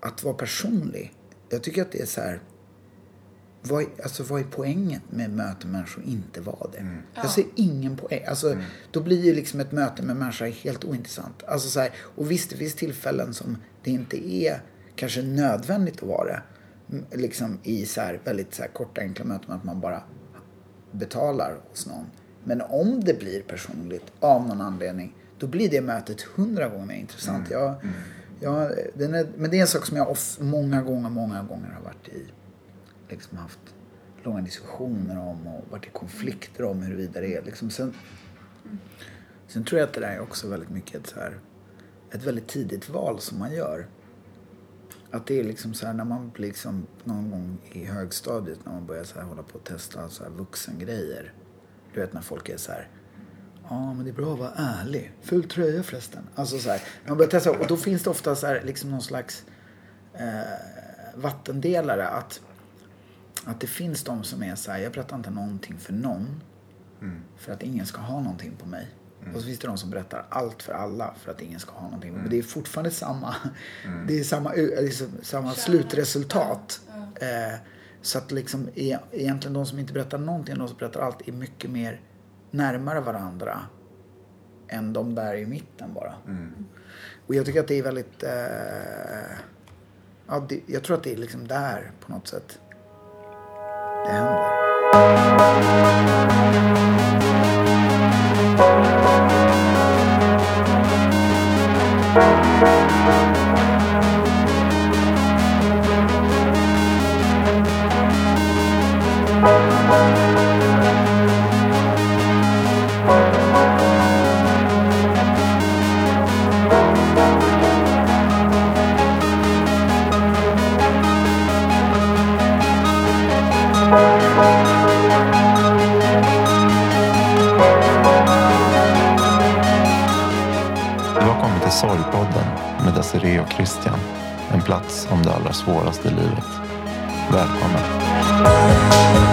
att vara personlig. Jag tycker att det är så här... Vad, är- alltså, vad är poängen med att möta människor och inte vara det? Jag ser ingen poäng. Alltså, Då blir ju liksom ett möte med människor helt ointressant. Alltså, så här, och visst, det finns tillfällen som det inte är kanske nödvändigt att vara det. Mm, Liksom i så här, väldigt så här, korta enkla möten, att man bara betalar hos någon. Men om det blir personligt av någon anledning, då blir det mötet hundra gånger mer intressant. Jag, Ja, den är, men det är en sak som jag off, många gånger, många gånger har varit i. Liksom haft långa diskussioner om och varit i konflikter om huruvida det är. Liksom. Sen, sen tror jag att det där är också väldigt mycket ett, så här, ett väldigt tidigt val som man gör. Att det är liksom så här när man blir liksom någon gång i högstadiet när man börjar så här hålla på och testa så här vuxengrejer. Du vet när folk är så här. Ja, men det är bra att vara ärlig. Ful tröja förresten. Alltså så här. När man börjar testa och då finns det ofta så här liksom någon slags eh, vattendelare. Att, att det finns de som är så här. Jag berättar inte någonting för någon. För att ingen ska ha någonting på mig. Och så finns det de som berättar allt för alla för att ingen ska ha någonting. Men det är fortfarande samma, det är samma, så- samma slutresultat. Eh, så att liksom e- egentligen de som inte berättar någonting och de som berättar allt är mycket mer närmare varandra än de där i mitten bara. Och jag tycker att det är väldigt... Eh, ja, det, jag tror att det är liksom där på något sätt det händer. Du Sorgpodden med Desiree och Christian. En plats om det allra svåraste i livet. Välkommen.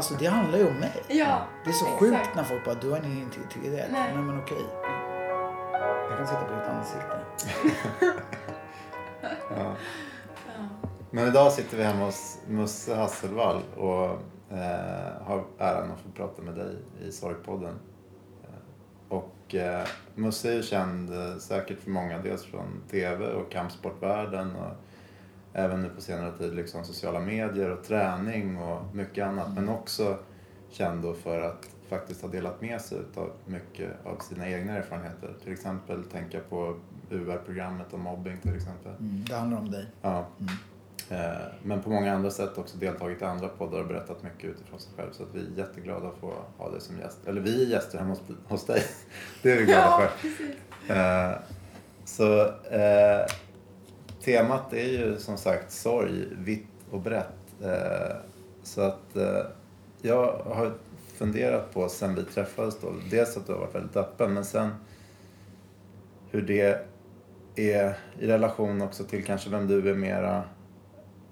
Alltså, det handlar ju om mig. Ja. Det är så exakt. sjukt när folk bara, du har ingen integritet. Nej. Nej men okej. Jag kan sitta på ditt ansikte. Ja. Men idag sitter vi hemma hos Musse Hasselvall och eh, har äran att få prata med dig i Sorgpodden. Eh, Och eh, Musse är ju känd eh, säkert för många, dels från tv och kampsportvärlden och även nu på senare tid liksom sociala medier och träning och mycket annat. Men också känd då för att faktiskt ha delat med sig av mycket av sina egna erfarenheter. Till exempel tänka på UR-programmet om mobbing till exempel. Mm, det handlar om dig. Ja. Eh, Men på många andra sätt också deltagit i andra poddar och berättat mycket utifrån sig själv. Så att vi är jätteglada att få ha dig som gäst. Eller vi är gäster hemma hos, hos dig. Det är vi glada Ja, för. precis. Eh, Så eh, temat är ju som sagt sorg, vitt och brett. Eh, Så att eh, jag har funderat på sen vi träffades då, dels att du har varit väldigt öppen men sen hur det är i relation också till kanske vem du är mera...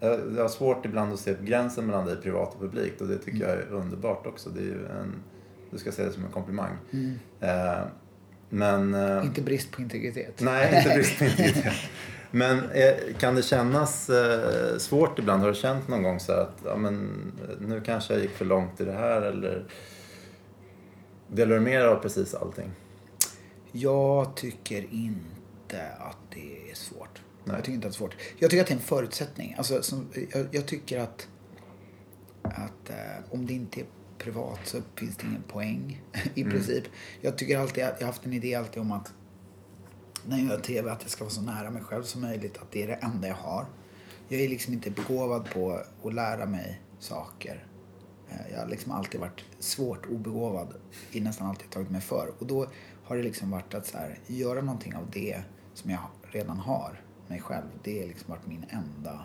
Jag har svårt ibland att se gränsen mellan dig privat och publikt och det tycker jag är underbart också. Det är ju en, du ska se det som en komplimang. Eh, men... Inte brist på integritet. Nej, inte brist på integritet. Men eh, kan det kännas eh, svårt ibland? Har du känt någon gång så att ja, men, nu kanske jag gick för långt i det här eller delar du med dig av precis allting? Jag tycker inte att det är svårt. Nej. Jag tycker inte att det är svårt. Jag tycker att det är en förutsättning. Alltså, som, jag, jag tycker att, att eh, om det inte är privat så finns det ingen poäng i princip. Jag tycker alltid, jag har haft en idé alltid om att när jag gör tv att jag ska vara så nära mig själv som möjligt. Att det är det enda jag har. Jag är liksom inte begåvad på att lära mig saker eh, jag har liksom alltid varit svårt obegåvad. I nästan alltid tagit mig för. Och då har det liksom varit att så här, göra någonting av det som jag redan har, mig själv. Det har liksom varit min enda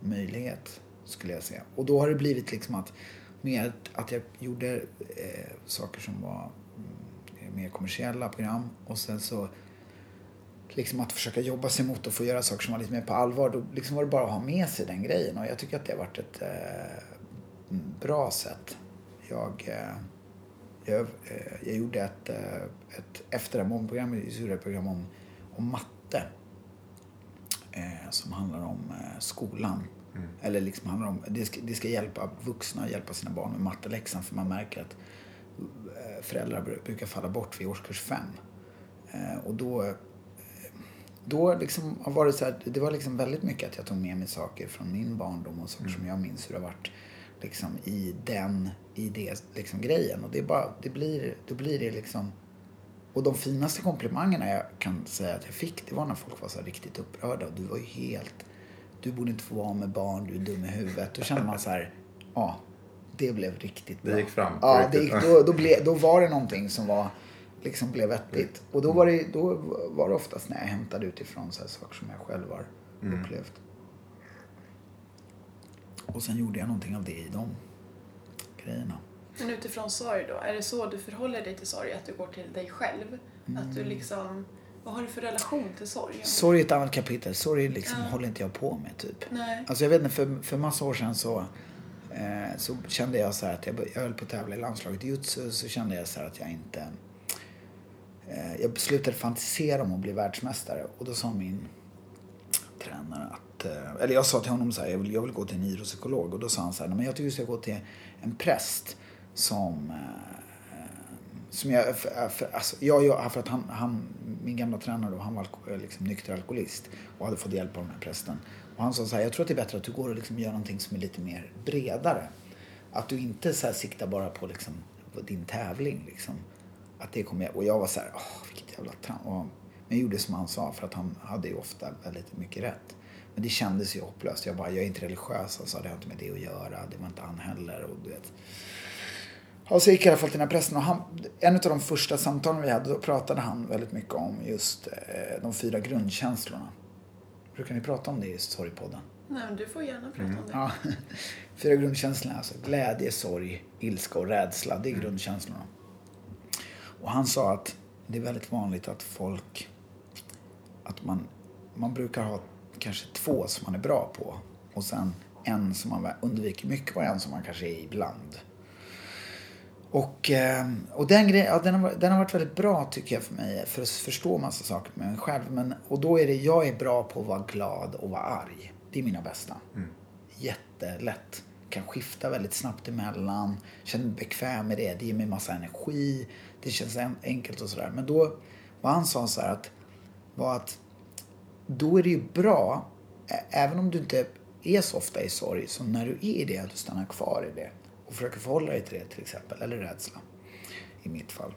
möjlighet, skulle jag säga. Och då har det blivit liksom att, med att jag gjorde eh, saker som var mm, mer kommersiella program och sen så liksom att försöka jobba sig mot att få göra saker som var lite mer på allvar. Då liksom var det bara att ha med sig den grejen och jag tycker att det har varit ett eh, bra sätt. Jag, eh, jag, eh, jag gjorde ett, eh, ett efter program ett program om, om matte eh, som handlar om eh, skolan. Mm. Eller liksom handlar om, det ska, det ska hjälpa vuxna att hjälpa sina barn med matteläxan för man märker att föräldrar brukar falla bort vid årskurs fem. och då då liksom har varit så här, det var liksom väldigt mycket att jag tog med mig saker från min barndom och saker mm. som jag minns hur det har varit liksom i den, i det liksom grejen. Och det bara, det blir, då blir det liksom och de finaste komplimangerna jag kan säga att jag fick, det var när folk var så riktigt upprörda. Och du var ju helt, du borde inte få vara med barn, du är dum i huvudet. Då kände man så här, ja, det blev riktigt bra. Det gick fram? Ja, det gick, då, då, ble, då var det någonting som var liksom blev vettigt. Och då var, det, då var det oftast när jag hämtade utifrån så här saker som jag själv har mm. upplevt. Och sen gjorde jag någonting av det i de grejerna. Men utifrån sorg då, är det så du förhåller dig till sorg? Att du går till dig själv? Mm. Att du liksom, vad har du för relation till sorg? Sorg är ett annat kapitel. Sorg liksom ja. håller inte jag på med typ. Nej. Alltså jag vet inte, för, för massa år sedan så, eh, så kände jag så här att jag, jag höll på att tävla i landslaget i jutsu så kände jag så här att jag inte Eh, jag beslutade fantisera om att bli världsmästare och då sa min tränare att, eh, eller jag sa till honom så här, jag vill, jag vill gå till en idrottspsykolog och då sa han så här, men jag tycker du ska gå till en präst som eh, som jag, för, för, alltså, jag, jag, för att han, han, min gamla tränare då, han var liksom nykter alkoholist och hade fått hjälp av den här prästen. Och han sa så här, jag tror att det är bättre att du går och liksom gör någonting som är lite mer bredare. Att du inte så här siktar bara på liksom, din tävling liksom. Att det kom med. Och jag var så här, åh vilket jävla trams. Men jag gjorde som han sa för att han hade ju ofta väldigt mycket rätt. Men det kändes ju hopplöst. Jag bara, jag är inte religiös. Sa, det har inte med det att göra. Det var inte han heller. Och du vet. Och så gick jag i alla fall till den här prästen och han, en av de första samtalen vi hade, då pratade han väldigt mycket om just eh, de fyra grundkänslorna. Brukar ni prata om det i Sorgpodden? Nej, men du får gärna prata mm. om det. Ja. Fyra grundkänslorna, alltså glädje, sorg, ilska och rädsla. Det är mm. grundkänslorna. Och han sa att det är väldigt vanligt att folk, att man, man brukar ha kanske två som man är bra på och sen en som man undviker mycket och en som man kanske är ibland. Och, eh, och den, grejen, ja, den, har, den har varit väldigt bra tycker jag för mig för att förstå massa saker med mig själv. Men, och då är det, jag är bra på att vara glad och vara arg. Det är mina bästa. Mm. Jättelätt kan skifta väldigt snabbt emellan. Känner mig bekväm med det. Det ger mig massa energi. Det känns enkelt och sådär. Men då, vad han sa så här att, var att då är det ju bra, även om du inte är så ofta i sorg, så när du är i det, att du stannar kvar i det och försöker förhålla dig till det till exempel, eller rädsla i mitt fall.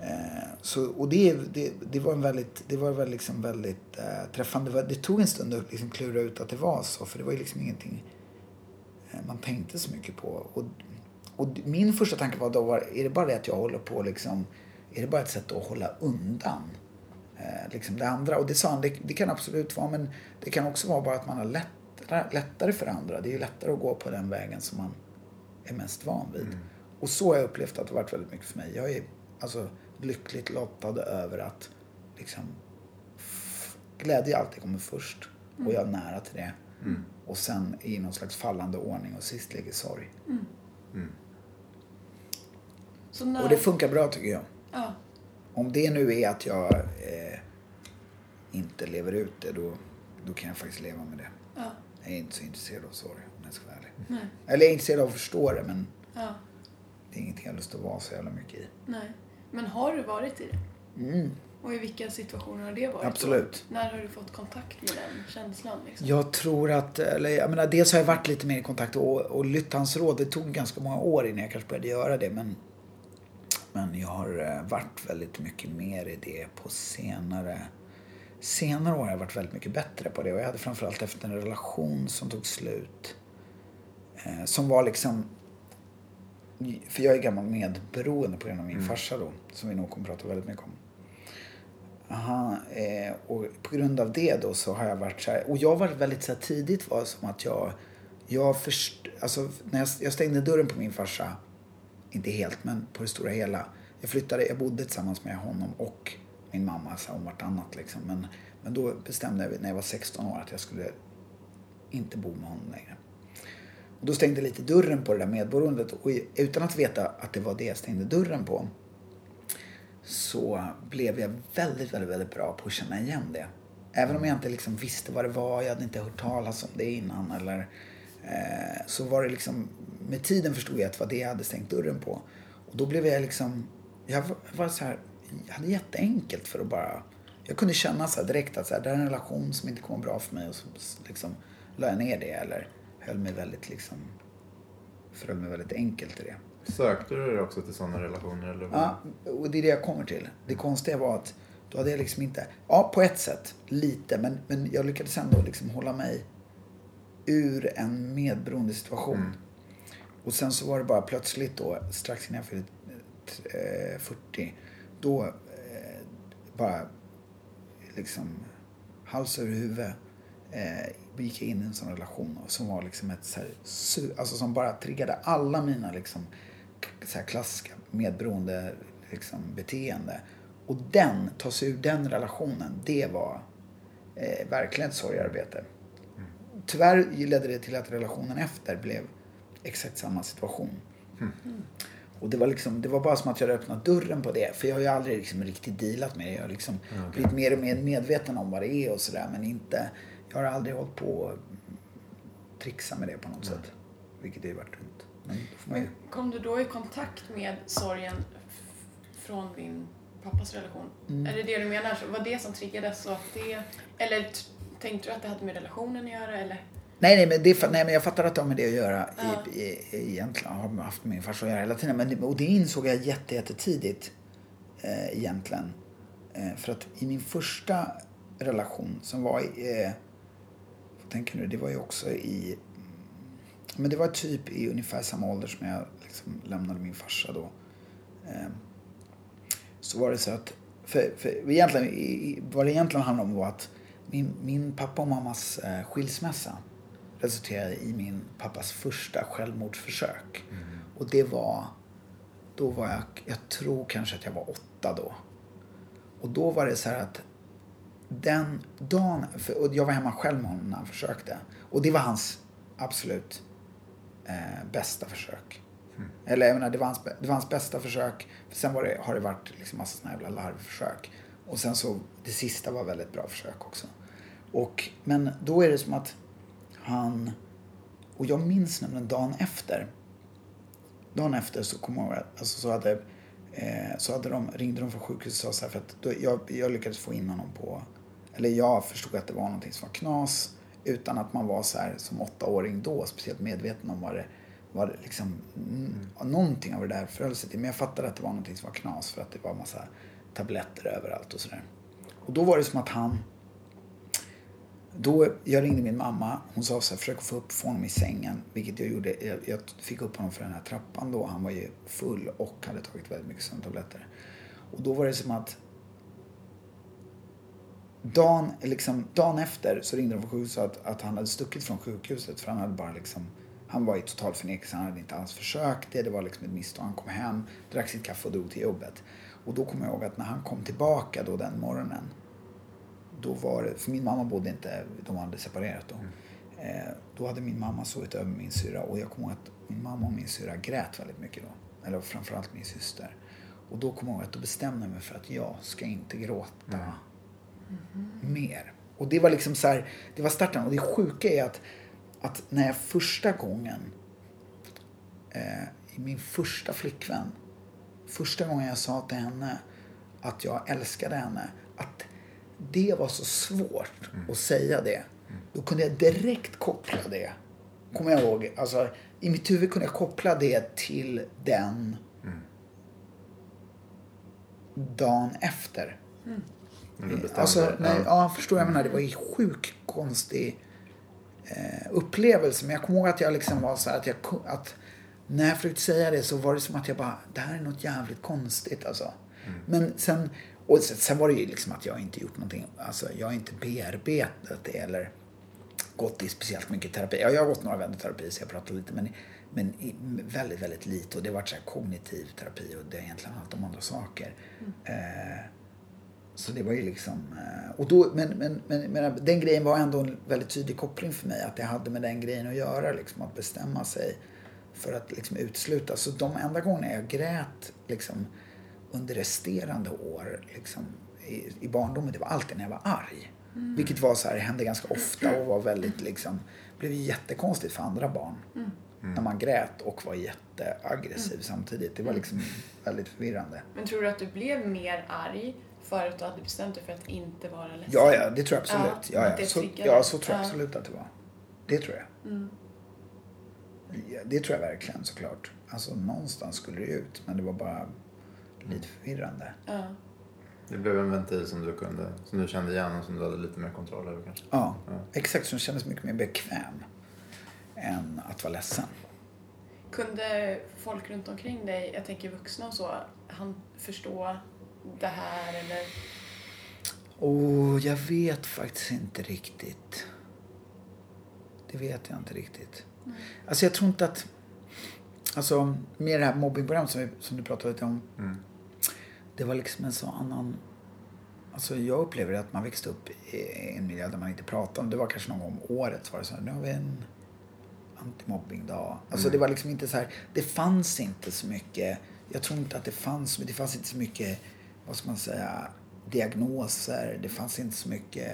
Eh, så, och det, det, det var en väldigt, det var väl liksom väldigt eh, träffande. Det tog en stund att liksom klura ut att det var så, för det var ju liksom ingenting eh, man tänkte så mycket på. Och, och min första tanke var då, var, är det bara det att jag håller på liksom, är det bara ett sätt att hålla undan eh, liksom det andra? Och det sa han, det, det, kan absolut vara, men det kan också vara bara att man har lättare, lättare för andra. Det är ju lättare att gå på den vägen som man är mest van vid. Mm. Och så har jag upplevt att det har varit väldigt mycket för mig. Jag är alltså lyckligt lottad över att liksom, glädje alltid kommer först. Och jag är nära till det. Mm. Och sen i någon slags fallande ordning och sist ligger sorg. Mm. När... Och det funkar bra tycker jag. Ja. Om det nu är att jag eh, inte lever ut det då, då kan jag faktiskt leva med det. Ja. Jag är inte så intresserad av sorg om jag ska vara ärlig. Nej. Eller jag är intresserad av att förstå det men ja. det är ingenting jag har lust att vara så jävla mycket i. Nej. Men har du varit i det? Mm. Och i vilka situationer har det varit? Absolut. Då? När har du fått kontakt med den känslan? Liksom? Jag tror att, eller jag menar dels har jag varit lite mer i kontakt och, och lytt hans råd. Det tog ganska många år innan jag kanske började göra det men, men jag har eh, varit väldigt mycket mer i det på senare Senare år har jag varit väldigt mycket bättre på det och jag hade framförallt efter en relation som tog slut. Eh, som var liksom för jag är gammal medberoende på grund av min farsa då, som vi nog kommer att prata väldigt mycket om. Aha, eh, och på grund av det då så har jag varit så här, och jag var väldigt så här, tidigt var som att jag, jag först, alltså när jag, jag stängde dörren på min farsa, inte helt men på det stora hela. Jag flyttade, jag bodde tillsammans med honom och min mamma så om vartannat liksom. Men, men då bestämde jag när jag var 16 år att jag skulle inte bo med honom längre. Och då stängde jag lite dörren på det där medberoendet och utan att veta att det var det jag stängde dörren på så blev jag väldigt, väldigt, väldigt bra på att känna igen det. Även om jag inte liksom visste vad det var, jag hade inte hört talas om det innan eller eh, så var det liksom, med tiden förstod jag att det var det jag hade stängt dörren på. Och då blev jag liksom, jag var så här, jag hade jätteenkelt för att bara, jag kunde känna så direkt att så här, det är en relation som inte kommer bra för mig och så liksom la jag ner det eller höll mig väldigt liksom, förhöll mig väldigt enkelt i det. Sökte du dig också till sådana relationer? Eller vad? Ja, och det är det jag kommer till. Det konstiga var att då hade jag liksom inte, ja på ett sätt lite, men, men jag lyckades ändå liksom hålla mig ur en medberoende situation. Mm. Och sen så var det bara plötsligt då, strax innan jag fyllde eh, 40, då eh, bara liksom hals över huvud eh, gick jag in i en sån relation som var liksom ett så här, alltså som bara triggade alla mina liksom så här klassiska medberoende liksom, beteende. Och den, ta sig ur den relationen, det var eh, verkligen ett sorgarbete. Tyvärr ledde det till att relationen efter blev exakt samma situation. Och det var, liksom, det var bara som att jag hade öppnat dörren på det. För jag har ju aldrig liksom riktigt dealat med det. Jag har liksom blivit mer och mer medveten om vad det är och sådär. Men inte, jag har aldrig hållit på och trixa med det på något sätt. Vilket ju varit dumt. Men man. Kom du då i kontakt med sorgen från din pappas relation? Mm. Är det det du menar? Så Var det som triggades? Så att det, eller tänkte du att det hade med relationen att göra? Eller? Nej, nej, men, det, nej, men jag fattar att det har med det att göra. Ja. I, i, egentligen har haft med min farsa att göra hela tiden. Men, och det insåg jag jätte, jättetidigt eh, egentligen. Eh, för att i min första relation som var i... Eh, tänker du? Det var ju också i... Men det var typ i ungefär samma ålder som jag liksom lämnade min farsa då. Eh, så var det så att... För, för egentligen, vad det egentligen handlade om var att min, min pappa och mammas eh, skilsmässa resulterade i min pappas första självmordsförsök. Och det var... Då var jag... Jag tror kanske att jag var åtta då. Och då var det så här att den dagen... Och jag var hemma själv med honom när han försökte. Och det var hans absolut eh, bästa försök. Eller jag menar, det var, hans, det var hans bästa försök. För sen var det, har det varit liksom massa såna jävla larvförsök. Och sen så, det sista var väldigt bra försök också. Och, men då är det som att han... Och jag minns nämligen dagen efter. Dagen efter så kom jag alltså så hade, eh, så hade de, ringde de från sjukhuset och sa så här för att då, jag, jag lyckades få in honom på... Eller jag förstod att det var någonting som var knas utan att man var så här som åttaåring då speciellt medveten om vad det det liksom, mm. någonting av det där förhöll sig till. Men jag fattade att det var någonting som var knas för att det var massa tabletter överallt och sådär. Och då var det som att han då, jag ringde min mamma. Hon sa så här, försök få upp få honom i sängen. Vilket jag gjorde. Jag, jag fick upp honom för den här trappan då. Han var ju full och hade tagit väldigt mycket sömntabletter. Och då var det som att dagen, liksom, dagen efter så ringde de från sjukhuset att, att han hade stuckit från sjukhuset. För han hade bara liksom, han var i total förnekelse. Han hade inte alls försökt det. Det var liksom ett misstag. Han kom hem, drack sitt kaffe och drog till jobbet. Och då kommer jag ihåg att när han kom tillbaka då den morgonen då var det, för min mamma bodde inte, de hade separerat då. Eh, då hade min mamma sovit över min syra och jag kommer ihåg att min mamma och min syra grät väldigt mycket då. Eller framförallt min syster. Och då kommer jag ihåg att då bestämde jag mig för att jag ska inte gråta mer. Och det var liksom så här, det var starten. Och det sjuka är att, att när jag första gången, eh, i min första flickvän, första gången jag sa till henne att jag älskade henne, att det var så svårt att säga det. Då kunde jag direkt koppla det. Kommer jag ihåg. Alltså, I mitt huvud kunde jag koppla det till den dagen efter. Bestämde Alltså, nej, Ja. förstår jag menar. Det var ju sjukt konstig eh, upplevelse. Men jag kommer ihåg att jag liksom var så här att jag att, när jag försökte säga det så var det som att jag bara, det här är något jävligt konstigt alltså. Men sen, och sen, var det ju liksom att jag inte gjort någonting, alltså jag har inte bearbetat det eller gått i speciellt mycket terapi. Ja, jag har gått några vändor terapi så jag pratar lite men, men väldigt, väldigt lite och det har varit så här kognitiv terapi och det har egentligen handlat om andra saker. Eh, så det var ju liksom, eh, och då, men, men, men, men den grejen var ändå en väldigt tydlig koppling för mig att det hade med den grejen att göra liksom att bestämma sig för att liksom utesluta. Så de enda gångerna jag grät liksom under resterande år liksom, i, i barndomen, det var alltid när jag var arg. Vilket var så här, hände ganska ofta och var väldigt liksom, blev jättekonstigt för andra barn. När man grät och var jätteaggressiv samtidigt. Det var liksom väldigt förvirrande. Men tror du att du blev mer arg för att du hade bestämt dig för att inte vara ledsen? Ja, ja, det tror jag absolut. Ja, Ja, ja. Så, ja, så tror jag Ja. absolut att det var. Det tror jag. Ja, det tror jag verkligen såklart. Alltså någonstans skulle det ut, men det var bara lite förvirrande. Ja. Det blev en ventil som du, kunde, som du kände igen och som du hade lite mer kontroll över kanske. Ja, Ja. exakt. Som kändes mycket mer bekväm än att vara ledsen. Kunde folk runt omkring dig, jag tänker vuxna och så, han förstå det här eller? Och jag vet faktiskt inte riktigt. Det vet jag inte riktigt. Alltså jag tror inte att... Alltså med det här mobbingprogrammet som, som du pratade lite om. Mm. Det var liksom en så annan... Alltså jag upplever att man växte upp i en miljö där man inte pratade om. Det var kanske någon gång om året var det så här, nu har vi en antimobbingdag. Alltså det var liksom inte så här, det fanns inte så mycket, jag tror inte att det fanns, det fanns inte så mycket, vad ska man säga, diagnoser, det fanns inte så mycket,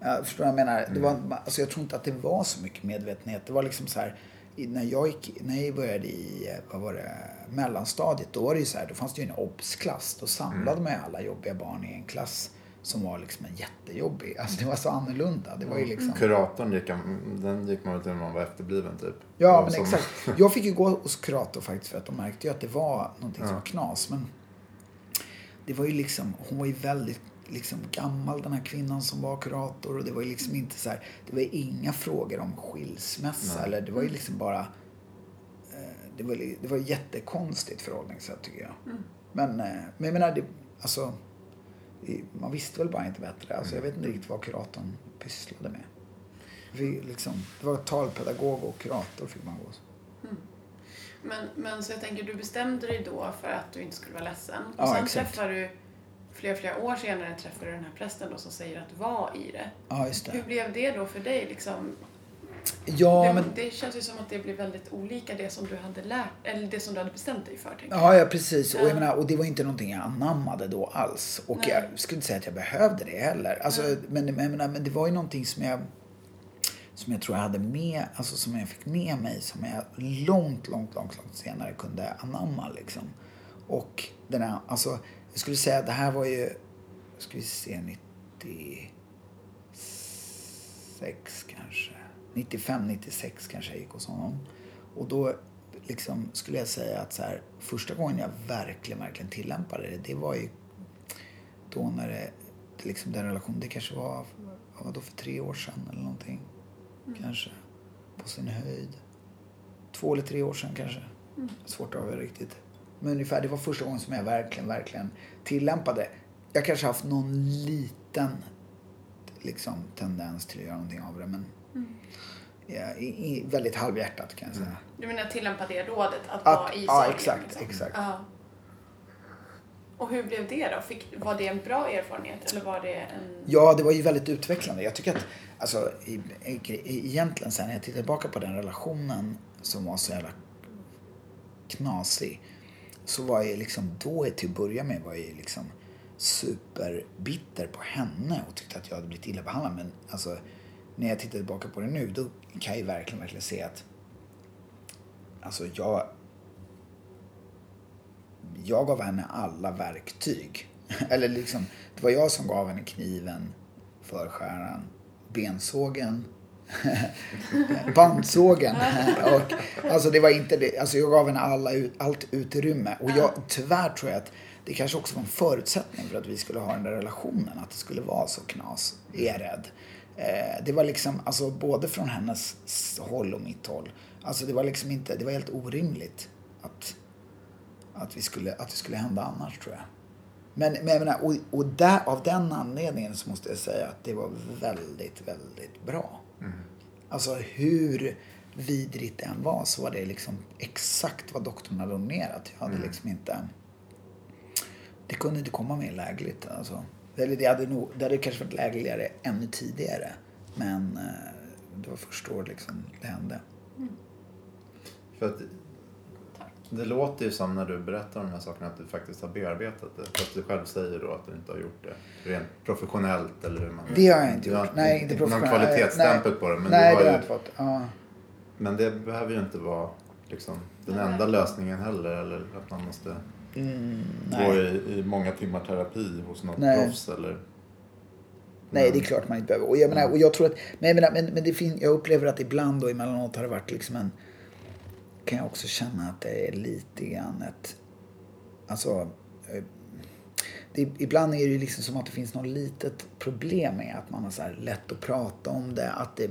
jag förstår vad jag menar? Det var, alltså jag tror inte att det var så mycket medvetenhet. Det var liksom så här, när jag, gick, när jag började i, vad var det, mellanstadiet, då var det ju så här, då fanns det ju en obs-klass. Då samlade man ju alla jobbiga barn i en klass som var liksom en jättejobbig. Alltså det var så annorlunda. Det var ju liksom... Kuratorn gick, den gick man väl till när man var efterbliven typ. Ja, men som- exakt. Jag fick ju gå hos kurator faktiskt för att de märkte ju att det var någonting som Ja. var knas. Men det var ju liksom, hon var ju väldigt liksom gammal den här kvinnan som var kurator och det var liksom inte så här, det var inga frågor om skilsmässa Nej. eller det var ju liksom bara, eh, det var, det var ett jättekonstigt förhållningssätt tycker jag. Men, eh, men jag menar, det, alltså, man visste väl bara inte bättre. Alltså jag vet inte riktigt vad kuratorn pysslade med. Vi, liksom, det var talpedagog och kurator fick man gå hos. Men, men så jag tänker, du bestämde dig då för att du inte skulle vara ledsen. Och Ja, sen exakt. träffar du, flera, flera år senare träffar du den här prästen då som säger att var i det. Ja, just Hur det. blev det då för dig liksom? Ja, det, men det känns ju som att det blir väldigt olika det som du hade lärt, eller det som du hade bestämt dig för. Ja, ja precis. Och, Ja. jag menar, och det var inte någonting jag anammade då alls. Och Nej. jag skulle inte säga att jag behövde det heller. Alltså, Nej. men, jag menar, men det var ju någonting som jag, som jag tror jag hade med, alltså som jag fick med mig som jag långt, långt, långt, långt senare kunde anamma liksom. Och den här, alltså, jag skulle säga att det här var ju, ska vi se, 96 kanske. 95, 96 kanske jag gick hos honom. Och då liksom skulle jag säga att så här, första gången jag verkligen, verkligen tillämpade det, det var ju då när det, liksom den relationen, det kanske var, var då för tre år sedan eller någonting. Kanske. På sin höjd. Två eller tre år sedan kanske. Svårt att avgöra riktigt. Men ungefär, det var första gången som jag verkligen, verkligen tillämpade. Jag kanske haft någon liten liksom, tendens till att göra någonting av det. Men ja, i, i, väldigt halvhjärtat kan jag säga. Du menar tillämpa det rådet, att, Att- vara i ja, exakt, liksom. exakt. Ja. Och hur blev det då? Fick, var det en bra erfarenhet eller var det en... Ja, det var ju väldigt utvecklande. Jag tycker att, alltså, i, i, egentligen sen när jag tittar tillbaka på den relationen som var så jävla knasig. Så var jag liksom, då till att börja med var jag liksom superbitter på henne och tyckte att jag hade blivit illa behandlad. Men alltså, när jag tittar tillbaka på det nu, då kan jag verkligen, verkligen se att alltså jag jag gav henne alla verktyg. Eller liksom, det var jag som gav henne kniven, förskäran, bensågen, bandsågen. och, alltså det var inte det. Alltså jag gav henne alla, allt utrymme. Och jag, tyvärr tror jag att det kanske också var en förutsättning för att vi skulle ha den där relationen. Att det skulle vara så knas, är jag rädd. Eh, det var liksom, alltså både från hennes håll och mitt håll. Alltså det var liksom inte, det var helt orimligt att, att, vi skulle, att det skulle hända annars tror jag. Men, men jag menar, och, och där, av den anledningen så måste jag säga att det var väldigt, väldigt bra. Alltså hur vidrigt det än var så var det liksom exakt vad doktorn hade ordinerat. Jag hade liksom inte... Det kunde inte komma mer lägligt. Alltså. Eller det hade, nog, det hade kanske varit lägligare ännu tidigare. Men eh, det var först då liksom det hände. För att det låter ju som när du berättar om de här sakerna att du faktiskt har bearbetat det. Fast du själv säger då att du inte har gjort det rent professionellt eller hur man... Det har jag inte Du har gjort. Nej, inte Någon professionellt. kvalitetsstämpel Nej. på det. Men, Nej, du det har har jag inte fått. Ja. men det behöver ju inte vara liksom, den Nej. enda lösningen heller. Eller att man måste Mm, gå i, i många timmar terapi hos något Nej. proffs. Eller, Nej, det är klart man inte behöver. Och jag, menar, och jag tror att, men jag, menar, men, men det fin, jag upplever att ibland och emellanåt har det varit liksom en... Kan jag också känna att det är lite grann ett... Alltså... eh, Det, ibland är det liksom som att det finns något litet problem med att man har så lätt att prata om det. Att det...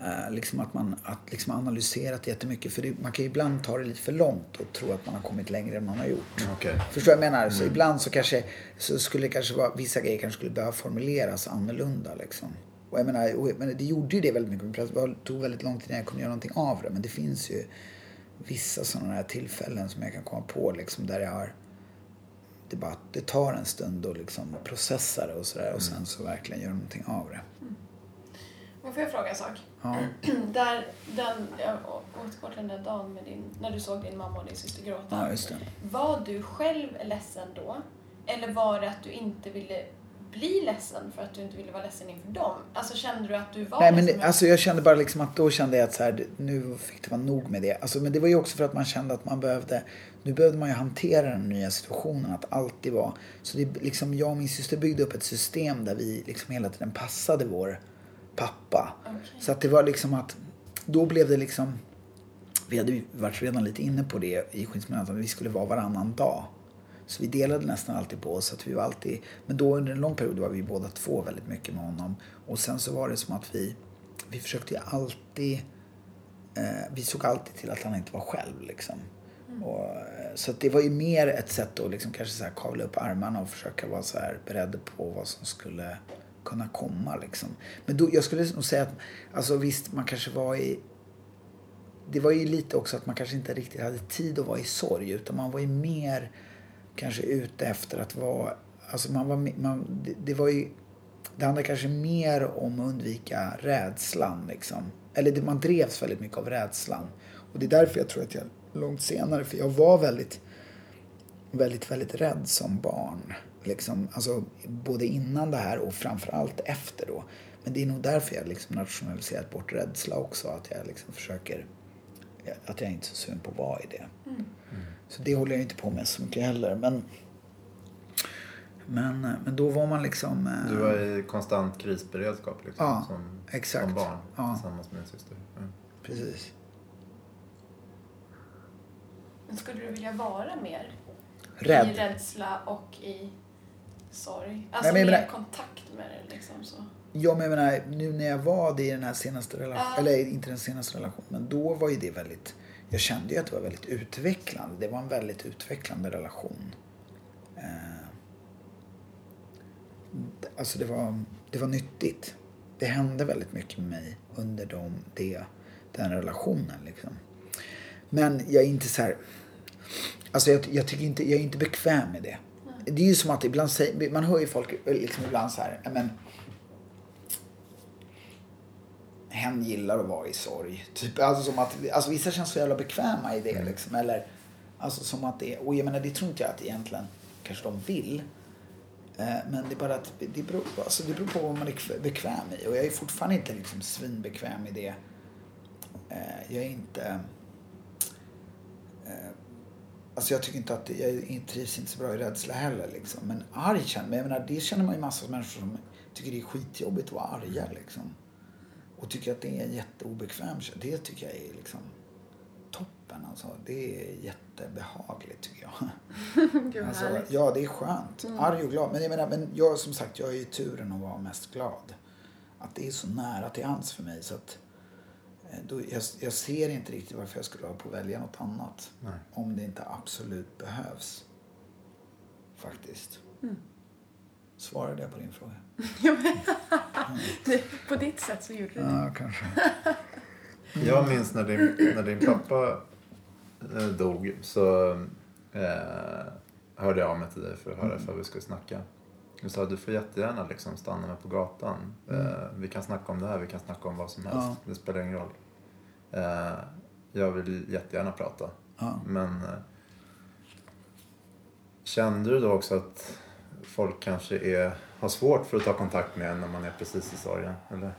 eh, liksom att man att liksom analyserat jättemycket. För det, man kan ju ibland ta det lite för långt och tro att man har kommit längre än man har gjort. Okej. Förstår vad jag menar? Så ibland så kanske så skulle det kanske vara, vissa grejer kanske skulle behöva formuleras annorlunda liksom. Och jag menar, och, jag menar det gjorde ju det väldigt mycket. men Det tog väldigt lång tid innan jag kunde göra någonting av det. Men det finns ju vissa sådana här tillfällen som jag kan komma på liksom där jag har det, bara, det tar en stund att liksom processa det och sådär och sen så verkligen göra någonting av det. Men får jag fråga en sak? Ja. Där, den, jag återgår till den där dagen med din, när du såg din mamma och din syster gråta. Ja, just det. Var du själv ledsen då? Eller var det att du inte ville bli ledsen för att du inte ville vara ledsen inför dem? Alltså kände du att du var Nej men det, alltså jag kände bara liksom att då kände jag att så här, nu fick det vara nog med det. Alltså, men det var ju också för att man kände att man behövde, nu behövde man ju hantera den nya situationen, att alltid vara, så det liksom jag och min syster byggde upp ett system där vi liksom hela tiden passade vår pappa. Okej. Så att det var liksom att, då blev det liksom, vi hade ju varit redan lite inne på det i skilsmässan, att vi skulle vara varannan dag. Så vi delade nästan alltid på oss. Så att vi var alltid, men då under en lång period var vi båda två väldigt mycket med honom. Och sen så var det som att vi, vi försökte alltid, eh, vi såg alltid till att han inte var själv liksom. Och, eh, så det var ju mer ett sätt att liksom kanske så här kavla upp armarna och försöka vara så här beredd på vad som skulle kunna komma liksom. Men då, jag skulle nog säga att, alltså visst man kanske var i det var ju lite också att man kanske inte riktigt hade tid att vara i sorg utan man var ju mer kanske ute efter att vara, alltså man var, man, det, det var ju, det handlade kanske mer om att undvika rädslan liksom. Eller det, man drevs väldigt mycket av rädslan. Och det är därför jag tror att jag långt senare, för jag var väldigt, väldigt, väldigt rädd som barn. Liksom, alltså både innan det här och framförallt efter då. Men det är nog därför jag liksom nationaliserat bort rädsla också. Att jag liksom försöker, att jag inte är så sugen på att vara i det. Så det håller jag inte på med så mycket heller. Men, men, men då var man liksom... eh, Du var i konstant krisberedskap liksom, Ja, som, exakt. som barn Ja. tillsammans med din syster. Mm. Precis. Men skulle du vilja vara mer i Rädd. rädsla och i sorg? Alltså Nej, mer menar- kontakt med det liksom så. Ja, men jag menar, nu när jag var det i den här senaste relationen, Ja. eller inte den senaste relationen, men då var ju det väldigt, jag kände ju att det var väldigt utvecklande. Det var en väldigt utvecklande relation. Eh, alltså det var, det var nyttigt. Det hände väldigt mycket med mig under de, det, den relationen liksom. Men jag är inte så här, alltså jag, jag tycker inte, jag är inte bekväm med det. Det är ju som att ibland säger, man hör ju folk liksom ibland så här, "Ja, men hen gillar att vara i sorg. Typ, alltså som att, alltså vissa känns så jävla bekväma i det liksom. Eller, alltså som att det, och jag menar det tror inte jag att egentligen kanske de vill. Eh, Men det är bara att det beror, alltså det beror på vad man är kv- bekväm i. Och jag är fortfarande inte liksom svinbekväm i det. Eh, Jag är inte... eh, Alltså jag tycker inte att, jag trivs inte så bra i rädsla heller liksom. Men arg känner men jag menar, det känner man ju massor av människor som tycker det är skitjobbigt att vara arga liksom. Och tycker att det är jätteobekvämt. Det tycker jag är liksom toppen alltså. Det är jättebehagligt tycker jag. Alltså, ja, det är skönt. Arg och glad. Men jag menar, men jag som sagt, jag är ju turen att vara mest glad. Att det är så nära till hands för mig så att eh, då, jag, jag ser inte riktigt varför jag skulle ha på att välja något annat. Nej. Om det inte absolut behövs. Faktiskt. Svarade jag på din fråga? På ditt sätt så gjorde du det. Ja, kanske. Jag minns när din, när din pappa eh, dog så eh, hörde jag av mig till dig för att höra ifall vi skulle snacka. Du sa att du får jättegärna liksom stanna mig på gatan. Eh, vi kan snacka om det här, vi kan snacka om vad som helst. Ja. Det spelar ingen roll. Eh, jag vill jättegärna prata. Ja. Men eh, kände du då också att folk kanske är, har svårt för att ta kontakt med en när man är precis i sorgen? Eller?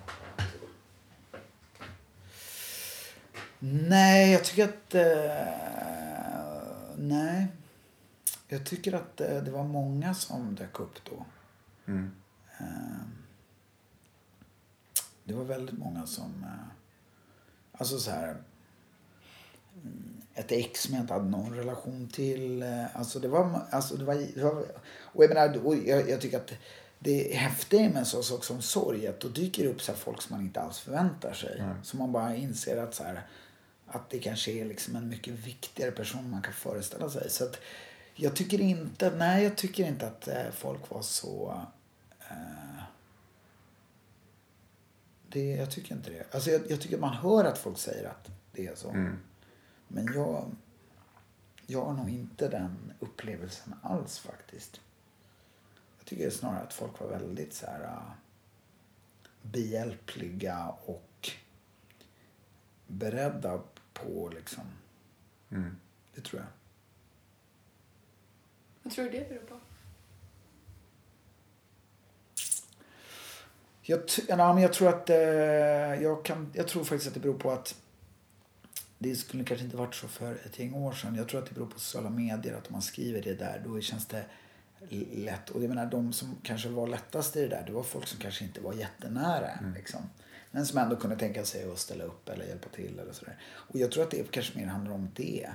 Nej, jag tycker att... Eh, nej. Jag tycker att eh, det var många som dök upp då. Mm. Eh, det var väldigt många som... Eh, alltså så här... mm, Ett ex som jag inte hade någon relation till. eh, Alltså det var... Alltså det var, det var och jag menar, och jag, jag tycker att det häftiga med en sån sak som sorg att då dyker det upp så folk som man inte alls förväntar sig. Mm. Så man bara inser att så här, att det kanske är liksom en mycket viktigare person man kan föreställa sig. Så att jag tycker inte, nej jag tycker inte att eh, folk var så... Eh, det, jag tycker inte det. Alltså jag, jag tycker man hör att folk säger att det är så. Mm. Men jag, jag har nog inte den upplevelsen alls faktiskt. Jag tycker snarare att folk var väldigt så här uh, behjälpliga och beredda på liksom, Mm. det tror jag. Vad tror du det beror på? Jag, ja, men jag tror att eh, jag, kan, jag tror faktiskt att det beror på att det skulle kanske inte varit så för ett gäng år sedan. Jag tror att det beror på sociala medier. Att om man skriver det där då känns det lätt. Och jag menar de som kanske var lättast i det där det var folk som kanske inte var jättenära. Liksom. Men som ändå kunde tänka sig att ställa upp eller hjälpa till eller sådär. Och jag tror att det kanske mer handlar om det.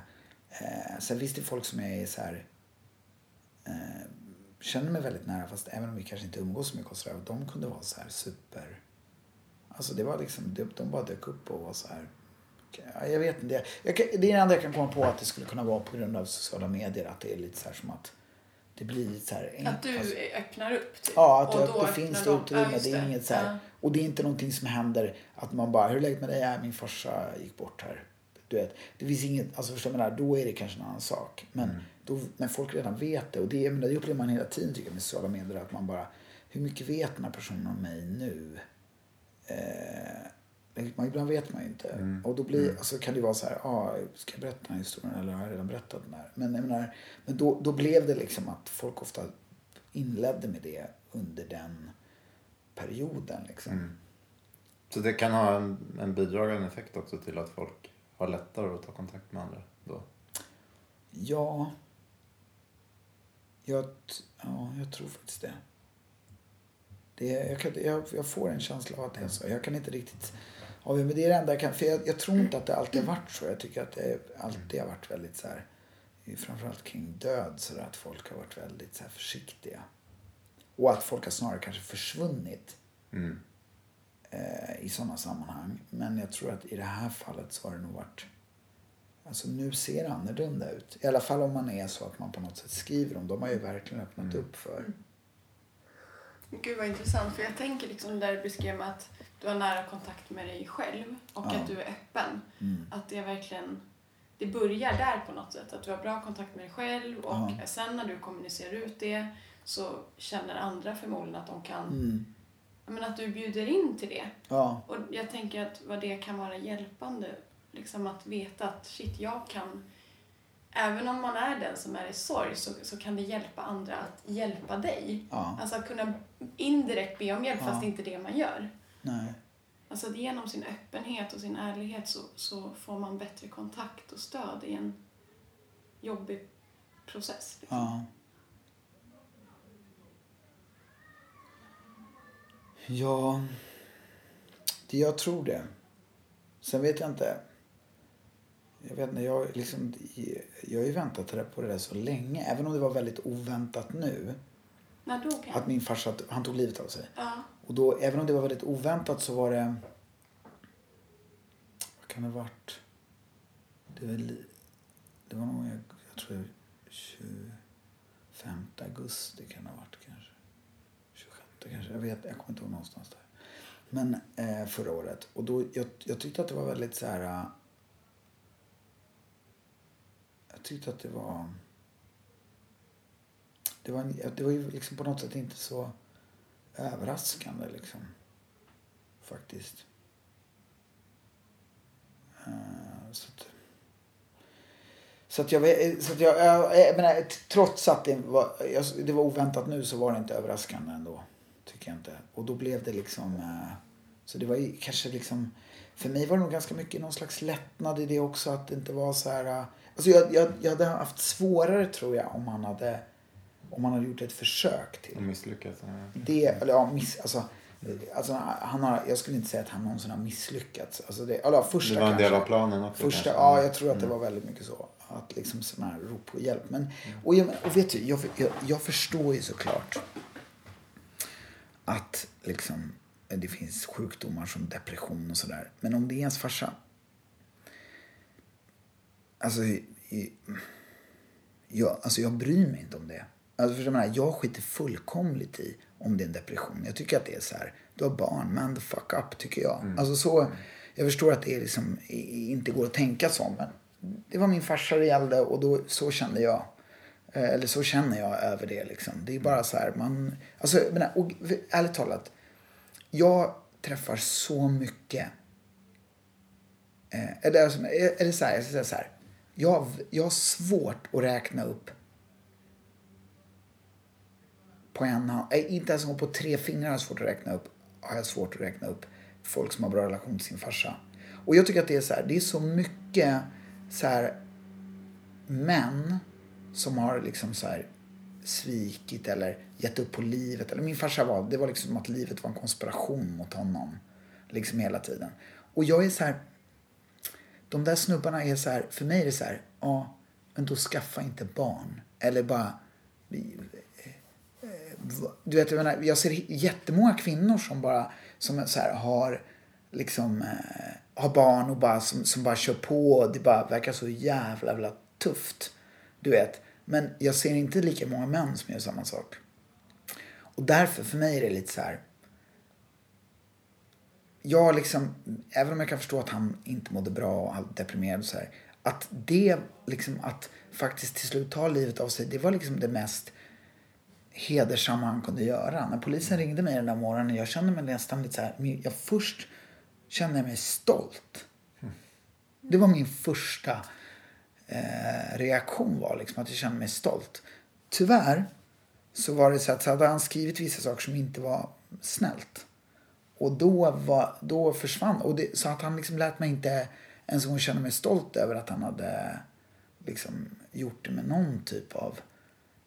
Eh, sen finns det folk som är så här eh, känner mig väldigt nära fast även om vi kanske inte umgås så mycket och sådär. De kunde vara så här super... Alltså det var liksom, de, de bara dök upp och var så här... Ja, jag vet inte. Jag kan, det är det enda jag kan komma på att det skulle kunna vara på grund av sociala medier. Att det är lite så här som att det blir lite så här... Att du alltså- öppnar upp? Typ. Ja, att Och det, då det finns de- det utrymme. Ja, just det är inget så här, Ja. Och det är inte någonting som händer att man bara, hur är läget med dig? Ja, min farsa gick bort här. Du vet, det finns inget, alltså förstår menar? Då är det kanske en annan sak. Men, då, men folk redan vet det. Och det, menar, det upplever man hela tiden tycker jag med sociala medier. Att man bara, hur mycket vet den här personen om mig nu? Eh, ibland vet man ju inte. Och då blir, alltså, kan det vara så här, ah, ska jag berätta den här historien eller har jag redan berättat den här? Men, jag menar, men då, då blev det liksom att folk ofta inledde med det under den perioden. Liksom. Mm. Så det kan ha en, en bidragande effekt också till att folk har lättare att ta kontakt med andra då? Ja. Jag, ja, jag tror faktiskt det. det jag, kan, jag, jag får en känsla av att det är så. Jag kan inte riktigt avgöra. Men det är det enda jag kan. För jag, jag tror inte att det alltid har varit så. Jag tycker att det alltid har varit väldigt så här. Framförallt kring död. Så där, att folk har varit väldigt så här, försiktiga. Och att folk har snarare kanske försvunnit Mm. eh, i sådana sammanhang. Men jag tror att i det här fallet så har det nog varit... Alltså nu ser det annorlunda ut. I alla fall om man är så att man på något sätt skriver om. De har ju verkligen öppnat upp för... Gud vad intressant, för jag tänker liksom där du beskrev att du har nära kontakt med dig själv och Ja. att du är öppen. Mm. Att det verkligen, det börjar där på något sätt. Att du har bra kontakt med dig själv och Ja. sen när du kommunicerar ut det så känner andra förmodligen att de kan, Mm. menar att du bjuder in till det. Ja, Och jag tänker att vad det kan vara hjälpande, liksom att veta att shit, jag kan, även om man är den som är i sorg så, så kan det hjälpa andra att hjälpa dig. ja, Alltså att kunna indirekt be om hjälp Ja. fast det inte är det man gör. nej. Alltså att genom sin öppenhet och sin ärlighet så, så får man bättre kontakt och stöd i en jobbig process. Liksom. Ja. Ja, det, jag tror det. Sen vet jag inte. Jag vet inte, jag, liksom, jag har ju väntat på det där så länge. Även om det var väldigt oväntat nu. När dog han? Att min farsa, han tog livet av sig. Ja. Och då, även om det var väldigt oväntat så var det... kan det ha varit? Det, väl, det var nog, jag, jag tror 25 augusti kan det ha varit kanske. 26 kanske, jag vet, jag kommer inte ihåg någonstans där. Men eh, förra året. Och då, jag, jag tyckte att det var väldigt så här... eh, Jag tyckte att det var... Det var, en, det var ju liksom på något sätt inte så överraskande liksom. Faktiskt. Eh, så att, så att jag, vet- eh, så att jag, jag, jag eh, menar, trots att det var, jag, det var oväntat nu så var det inte överraskande ändå. Tycker jag inte. Och då blev det liksom, så det var ju kanske liksom, för mig var det nog ganska mycket någon slags lättnad i det också att det inte var så här, alltså jag, jag, jag hade haft svårare tror jag om man hade, om man hade gjort ett försök till Och misslyckats. det, eller ja, miss, alltså, alltså, han har, jag skulle inte säga att han någonsin har misslyckats. Alltså det, eller, första Det var en del kanske. av planen också. Första, kanske. ja, jag tror att det var väldigt mycket så. Att liksom sådana här rop på hjälp. Men, och, jag, och vet du, jag, jag, jag förstår ju såklart att liksom, det finns sjukdomar som depression och sådär. Men om det är ens farsa. Alltså, jag, alltså jag bryr mig inte om det. Alltså för jag, menar, jag skiter fullkomligt i om det är en depression. Jag tycker att det är så här, du har barn, man the fuck up tycker jag. Alltså så, jag förstår att det liksom inte går att tänka så, men det var min farsa det gällde och då, så kände jag. Eh, Eller så känner jag över det liksom. Det är bara så här, man, alltså menar, och ärligt talat. Jag träffar så mycket Eh, eller, alltså, eller så här, jag ska säga så här. Jag, jag har svårt att räkna upp på en hand. Inte ens på tre fingrar har jag svårt att räkna upp. Har jag svårt att räkna upp folk som har bra relation till sin farsa. Och jag tycker att det är så här. Det är så mycket så här män som har liksom så här svikit eller gett upp på livet. Eller min farsa var, det var liksom som att livet var en konspiration mot honom. Liksom hela tiden. Och jag är så här, de där snubbarna är så här, för mig är det så här, ja, men då skaffa inte barn. Eller bara, du vet, jag, menar, jag ser jättemånga kvinnor som bara som så här, har liksom eh, har barn och bara som, som bara kör på. Och Det bara verkar så jävla, jävla tufft. Du vet. Men jag ser inte lika många män som gör samma sak. Och därför, för mig är det lite så här. Jag liksom, även om jag kan förstå att han inte mådde bra och var deprimerad och så här. Att det, liksom att faktiskt till slut ta livet av sig, det var liksom det mest hedersamma han kunde göra. När polisen ringde mig den där morgonen, jag kände mig nästan lite så här, jag först kände jag mig stolt. Det var min första eh, reaktion var liksom att jag kände mig stolt. Tyvärr så var det så att så hade han skrivit vissa saker som inte var snällt. Och då, var, då försvann, och det, så att han liksom lät mig inte ens en gång känna mig stolt över att han hade liksom gjort det med någon typ av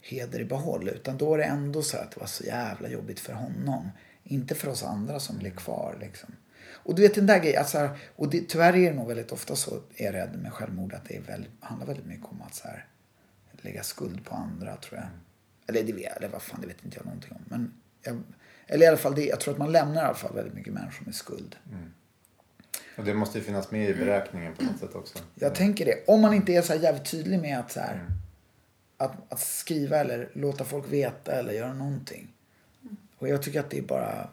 heder i behåll. Utan då var det ändå så att det var så jävla jobbigt för honom. Inte för oss andra som blev kvar liksom. Och du vet den där grejen, alltså, och det, tyvärr är det nog väldigt ofta så, är jag rädd med självmord, att det väldigt, handlar väldigt mycket om att så här, lägga skuld på andra tror jag. Eller det vet, eller vad fan, det vet inte jag någonting om. Men jag, eller i alla fall, det, jag tror att man lämnar i alla fall väldigt mycket människor med skuld. Och det måste ju finnas med i beräkningen på något sätt också. Jag tänker det. Om man inte är så här jävligt tydlig med att, så här, att, att skriva eller låta folk veta eller göra någonting. Och jag tycker att det är bara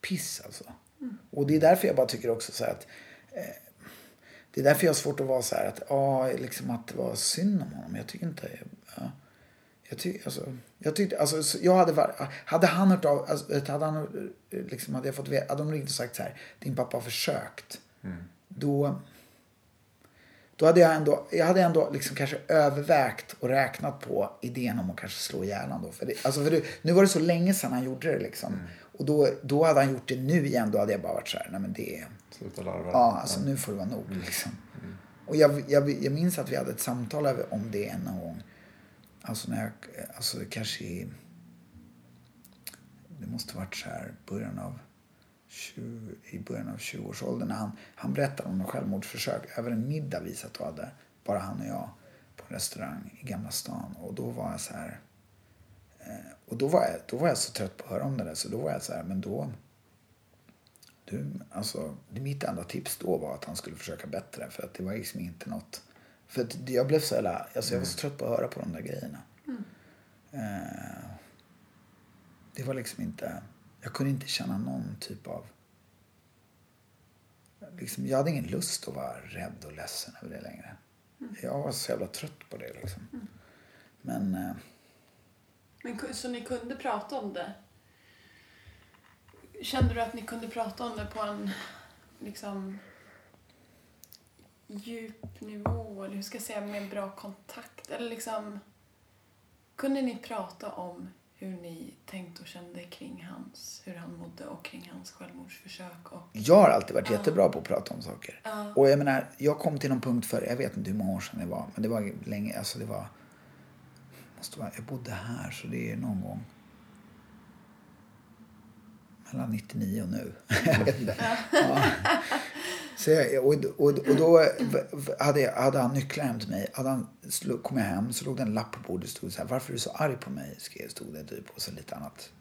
piss alltså. Och det är därför jag bara tycker också så här att eh, det är därför jag har svårt att vara så här att, ja, liksom att det var synd om honom. Jag tycker inte, ja. Jag, tyck, alltså, jag tyckte, alltså, så jag hade, varit- hade han hört av, alltså, hade han, eh, liksom, hade jag fått veta, hade de ringt och sagt så här, din pappa har försökt. Då, då hade jag ändå, jag hade ändå liksom kanske övervägt och räknat på idén om att kanske slå honom då. För det, alltså för det, nu var det så länge sedan han gjorde det liksom. Och då, då hade han gjort det nu igen, då hade jag bara varit så här, nej men det är, Sluta larva. ja alltså nu får det vara nog liksom. Och jag, jag, jag minns att vi hade ett samtal om det en gång. Alltså när jag, alltså kanske i, det måste varit så här början av 20, i början av 20-årsåldern när han, han berättade om något självmordsförsök över en middag vi satt och hade, bara han och jag, på en restaurang i Gamla stan. Och då var jag så här, eh, och då var jag, då var jag så trött på att höra om det där så då var jag så här, men då, du, alltså, det mitt enda tips då var att han skulle försöka bättre. För att det var liksom inte något... För att jag blev så jävla, alltså jag var så trött på att höra på de där grejerna. Eh, det var liksom inte, jag kunde inte känna någon typ av... Liksom, jag hade ingen lust att vara rädd och ledsen över det längre. Jag var så jävla trött på det liksom. Men... Eh, Men, så ni kunde prata om det? Kände du att ni kunde prata om det på en liksom djup nivå? Eller hur ska jag säga? Med bra kontakt? Eller liksom... Kunde ni prata om hur ni tänkte och kände kring hans, hur han mådde och kring hans självmordsförsök? Och, Jag har alltid varit jättebra på att prata om saker. Ja. Och jag menar, jag kom till någon punkt för, jag vet inte hur många år sedan det var, men det var länge, alltså det var, måste vara, jag bodde här så det är någon gång mellan 99 och nu. jag vet inte. Ja. Så jag, och, och, och då hade, jag, hade han nycklar hem till mig. Hade han, slå- kom jag hem så låg det en lapp på bordet. stod så här, varför är du så arg på mig? Skrev, stod det typ. Och så lite annat.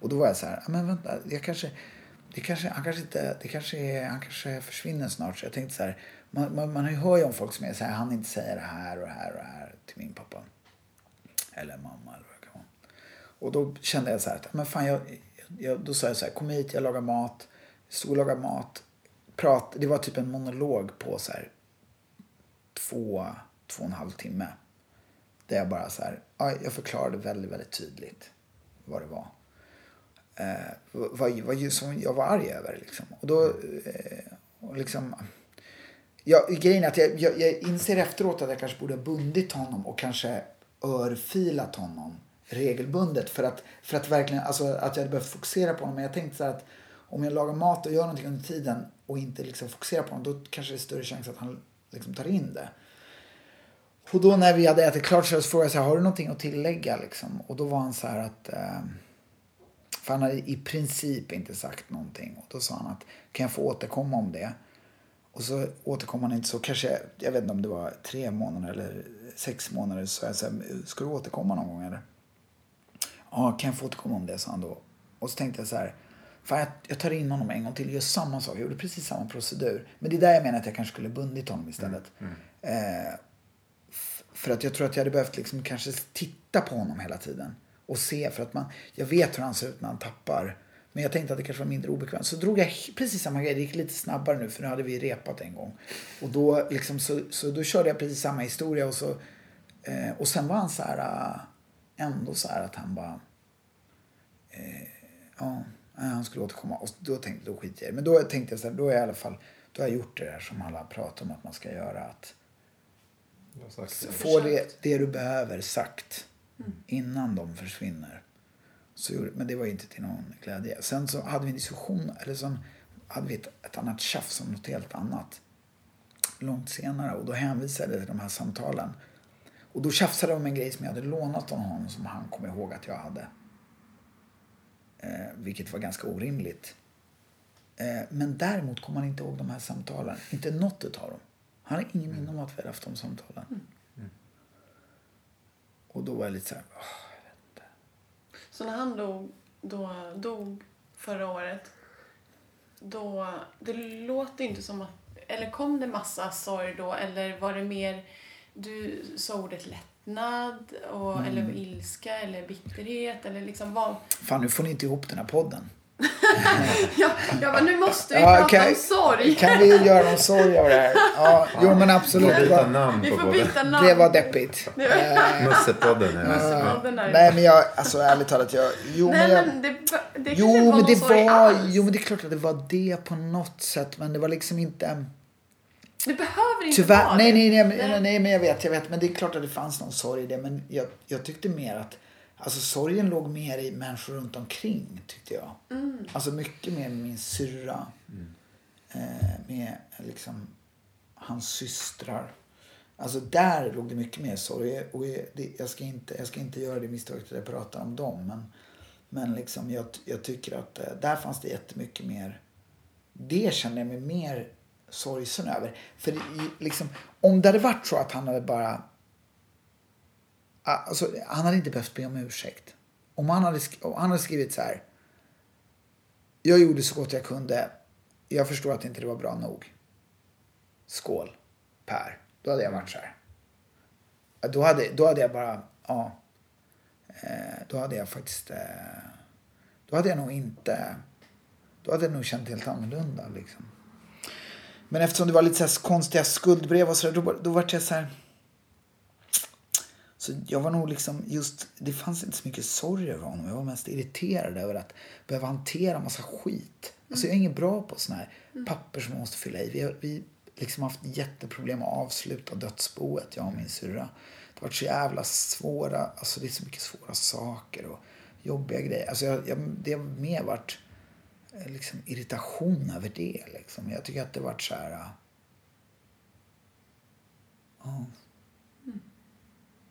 Och då var jag så här, men vänta, jag kanske, det kanske, han kanske inte, det kanske är, han kanske försvinner snart. Så jag tänkte så här, man, man, man hör ju om folk som är så här, han inte säger det här och det här och det här till min pappa. Eller mamma eller vad det kan vara. Och då kände jag så här, men fan jag, jag, då sa jag så här, kom hit, jag lagar mat. Stod och lagade mat. Prat, det var typ en monolog på så här två, två och en halv timme. Där jag bara så här, jag förklarade väldigt, väldigt tydligt vad det var. Eh, vad, vad, vad som jag var arg över liksom. Och då, eh, och liksom, Ja, grejen är att jag, jag, jag inser efteråt att jag kanske borde ha bundit honom och kanske örfilat honom regelbundet för att, för att verkligen, alltså att jag hade behövt fokusera på honom. Men jag tänkte så här att om jag lagar mat och gör någonting under tiden och inte liksom fokuserar på honom, då kanske det är större chans att han liksom tar in det. Och då när vi hade ätit klart så frågade jag så här, har du någonting att tillägga liksom? Och då var han så här att, eh, för han hade i princip inte sagt någonting. Och då sa han att, kan jag få återkomma om det? Och så återkom han inte så kanske, jag vet inte om det var tre månader eller sex månader. Så jag sa, ska du återkomma någon gång eller? Ja, kan jag få återkomma om det, sa han då. Och så tänkte jag så här, fan jag, jag tar in honom en gång till, gör samma sak, jag gjorde precis samma procedur. Men det är där jag menar att jag kanske skulle bundit honom istället. Eh, f- för att jag tror att jag hade behövt liksom kanske titta på honom hela tiden. Och se, för att man, jag vet hur han ser ut när han tappar. Men jag tänkte att det kanske var mindre obekvämt. Så drog jag precis samma grej. Det gick lite snabbare nu för nu hade vi repat en gång. Och då, liksom, så, så då körde jag precis samma historia. Och, så, eh, och sen var han så här, äh, ändå så här att han bara... Eh, ja, han skulle återkomma. Och då tänkte då skiter jag. Men då tänkte jag så här, då är jag i alla fall... Då har jag gjort det där som alla pratar om att man ska göra. Att få det, det du behöver sagt innan de försvinner. Så, men det var inte till någon glädje. Sen så hade vi en diskussion, eller så hade vi ett, ett annat tjafs om något helt annat. Långt senare. Och då hänvisade jag till de här samtalen. Och då tjafsade de om en grej som jag hade lånat av honom som han kom ihåg att jag hade. Eh, vilket var ganska orimligt. Eh, men däremot kommer han inte ihåg de här samtalen. Inte något utav dem. Han har ingen minne om att vi hade haft de samtalen. Och då var jag lite så här, "Åh, Så när han dog, då, dog förra året, då, det låter inte som att, eller kom det massa sorg då eller var det mer, du sa ordet lättnad och, Mm. eller ilska eller bitterhet eller liksom vad? fan nu får ni inte ihop den här podden. Ja, jag bara, nu måste vi Ja, prata kan- om sorg. Kan vi göra någon sorg av det här? Ja, jo men absolut. Får Det byta var, namn Vi på får byta namn. det var deppigt. Eh, Mussepodden. Ja. Nej men jag, alltså ärligt talat, jag, jo Nej, men jag, men det, det Jo men det var, alls. jo men det är klart att det var det på något sätt men det var liksom inte Det behöver inte Tyvärr, vara nej, det. nej, nej, nej, nej, men jag vet, jag vet. Men det är klart att det fanns någon sorg i det. Men jag, jag tyckte mer att, alltså sorgen låg mer i människor runt omkring, tyckte jag. Alltså mycket mer med min syrra. Eh, med liksom hans systrar. Alltså där låg det mycket mer sorg. Och jag, det, jag, ska inte, jag ska inte göra det misstaget att jag pratar om dem. Men, men liksom jag, jag tycker att eh, där fanns det jättemycket mer det känner jag mig mer sorgsen över. För liksom, om det hade varit så att han hade bara... Ah, alltså, han hade inte behövt be om ursäkt. Om han hade, om han hade skrivit så här. Jag gjorde så gott jag kunde. Jag förstår att inte det var bra nog. Skål, Per. Då hade jag varit så här. Då hade, då hade jag bara, ja. Eh, då hade jag faktiskt, eh, då hade jag nog inte, då hade jag nog känt helt annorlunda liksom. Men eftersom det var lite så här konstiga skuldbrev och sådär, då, då var jag så här. Så jag var nog liksom just, det fanns inte så mycket sorg över honom. Jag var mest irriterad över att behöva hantera massa skit. Mm. Alltså jag är ingen bra på såna här papper som man måste fylla i. Vi har vi liksom haft jätteproblem att avsluta dödsboet, jag och min syrra. Det har varit så jävla svåra, alltså det är så mycket svåra saker och jobbiga grejer. Alltså jag, jag, det har mer varit liksom irritation över det liksom. Jag tycker att det varit så här... eh, Ja.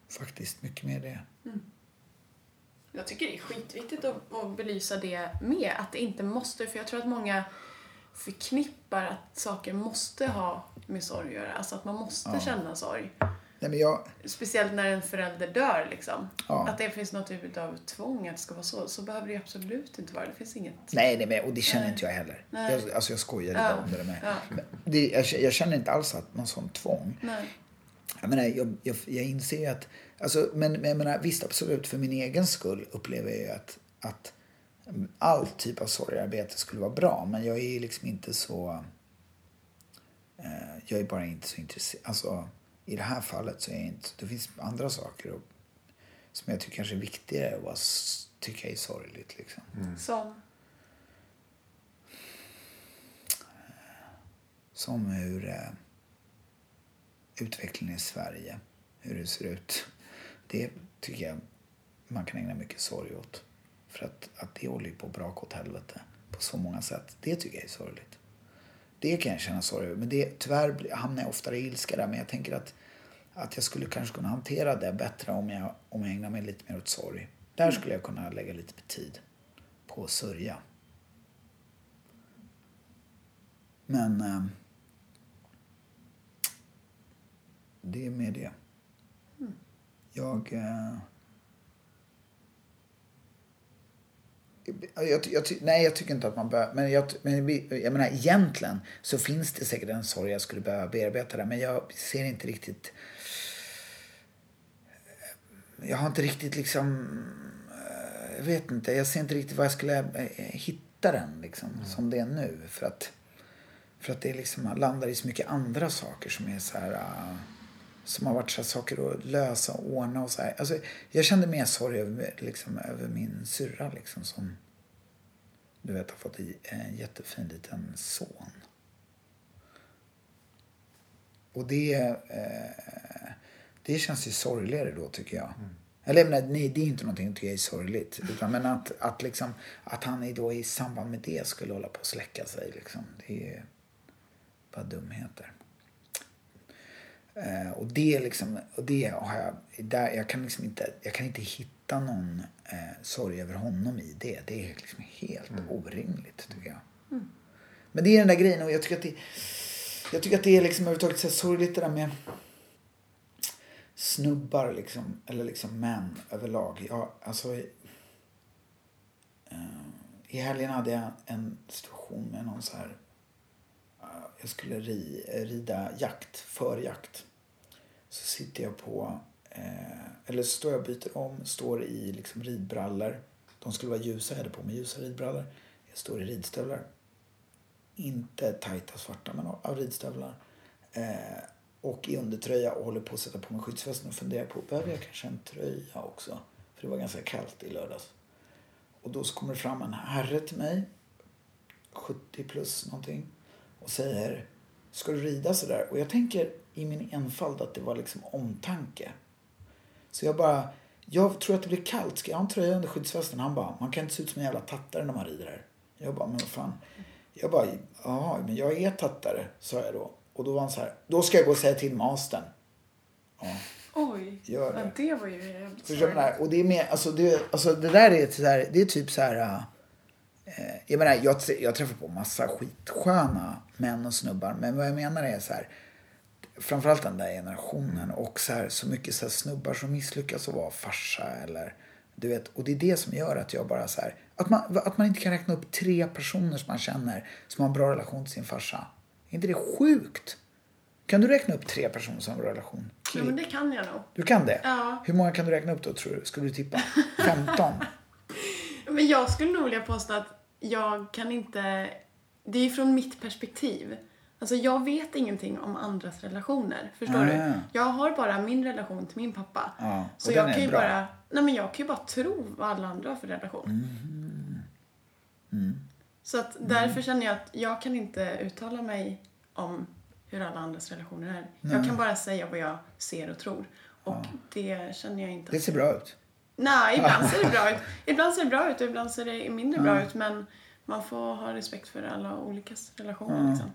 Faktiskt mycket mer det. Jag tycker det är skitviktigt att, att belysa det med. Att det inte måste, för jag tror att många förknippar att saker måste ha med sorg att göra. Alltså att man måste känna sorg. Nej, men jag, Speciellt när en förälder dör liksom. Ja. Att det finns något typ av tvång att det ska vara så. Så behöver det ju absolut inte vara. Det finns inget. nej, nej, men, och det känner Nej. inte jag heller. Nej. Jag, alltså jag skojar Ja. lite om det med. Ja. Men det, jag, jag känner inte alls att någon sån tvång. Nej. Jag, menar, jag, jag, jag inser ju att, alltså, men, men jag menar, visst absolut för min egen skull upplever jag ju att, att all typ av sorgarbete skulle vara bra. Men jag är liksom inte så, eh, jag är bara inte så intresserad. Alltså i det här fallet så är inte, det finns andra saker och, som jag tycker kanske är viktigare att vara, s- tycka är sorgligt liksom. Som. Som hur eh, utvecklingen i Sverige, hur det ser ut. Det tycker jag man kan ägna mycket sorg åt. För att, att det håller på att braka åt helvete på så många sätt. Det tycker jag är sorgligt. Det kan jag känna sorg över. Men det, tyvärr hamnar jag oftare i ilska där. Men jag tänker att, att jag skulle kanske kunna hantera det bättre om jag, om jag ägnar mig lite mer åt sorg. Där skulle jag kunna lägga lite tid på att sörja. Men eh, det är med det. Jag... Eh, jag, jag, nej, jag tycker inte att man behöver... Men, jag, men jag menar, egentligen så finns det säkert en sorg jag skulle behöva bearbeta där. Men jag ser inte riktigt... Jag har inte riktigt liksom... eh, Jag vet inte. Jag ser inte riktigt var jag skulle eh, hitta den liksom, som det är nu. För att, för att det liksom man landar i så mycket andra saker som är så här... eh, som har varit så saker att lösa och ordna och så här. Alltså, jag kände mer sorg över, liksom, över min syrra liksom som du vet har fått i- en jättefin liten son. Och det, eh, det känns ju sorgligare då tycker jag. Eller jag menar, nej, det är inte någonting jag tycker är sorgligt. Utan, men att, att, liksom, att han då i samband med det skulle hålla på att släcka sig. Liksom, det är bara dumheter. Eh, och det liksom, och det har jag, där, jag kan liksom inte, jag kan inte hitta någon eh, sorg över honom i det. Det är liksom helt orimligt tycker jag. Men det är den där grejen och jag tycker att det, jag tycker att det är liksom överhuvudtaget så här sorgligt det där med snubbar liksom, eller liksom män överlag. Jag, alltså, eh, I helgen hade jag en situation med någon så här eh, jag skulle ri, rida jakt, förjakt. Så sitter jag på, eh, eller så står jag och byter om, står i liksom ridbrallor. De skulle vara ljusa, jag hade på mig ljusa ridbrallor. Jag står i ridstövlar. Inte tajta svarta, men av ridstövlar. Eh, och i undertröja och håller på att sätta på mig skyddsvästen och funderar på, behöver jag kanske en tröja också? För det var ganska kallt i lördags. Och då så kommer det fram en herre till mig, 70 plus någonting, och säger, ska du rida sådär? Och jag tänker i min enfald att det var liksom omtanke. Så jag bara, jag tror att det blir kallt, ska jag ha en tröja under skyddsvästen? Han bara, man kan inte se ut som en jävla tattare när man rider här. Jag bara, men vad fan. Jag bara, ja men jag är tattare, sa jag då. Och då var han så här, då ska jag gå och säga till mastern. Ja. Oj. Gör det. Ja, det var ju jävligt sorgligt. Och det är mer, alltså det, alltså det där är så här, det är typ så här. Eh, jag menar, jag, jag träffar på massa skitsköna män och snubbar. Men vad jag menar är så här. Framförallt den där generationen och så här så mycket så snubbar som misslyckas att vara farsa eller Du vet, och det är det som gör att jag bara så här, att man, att man inte kan räkna upp tre personer som man känner som har en bra relation till sin farsa. Är inte det sjukt? Kan du räkna upp tre personer som har relation? Ja, men det kan jag nog. Du kan det? Ja. Hur många kan du räkna upp då tror du? Skulle du tippa? 15? Men jag skulle nog vilja påstå att jag kan inte... Det är ju från mitt perspektiv. Alltså jag vet ingenting om andras relationer. Förstår Ah. du? Jag har bara min relation till min pappa. Och så jag kan ju bra. bara... Nej men jag kan ju bara tro vad alla andra har för relation. Mm. Så att därför känner jag att jag kan inte uttala mig om hur alla andras relationer är. Jag kan bara säga vad jag ser och tror. Och det känner jag inte Det ser bra ut. Nej, ibland ser det bra ut. Ibland ser det bra ut och ibland ser det mindre bra ut. Men man får ha respekt för alla olika relationer liksom.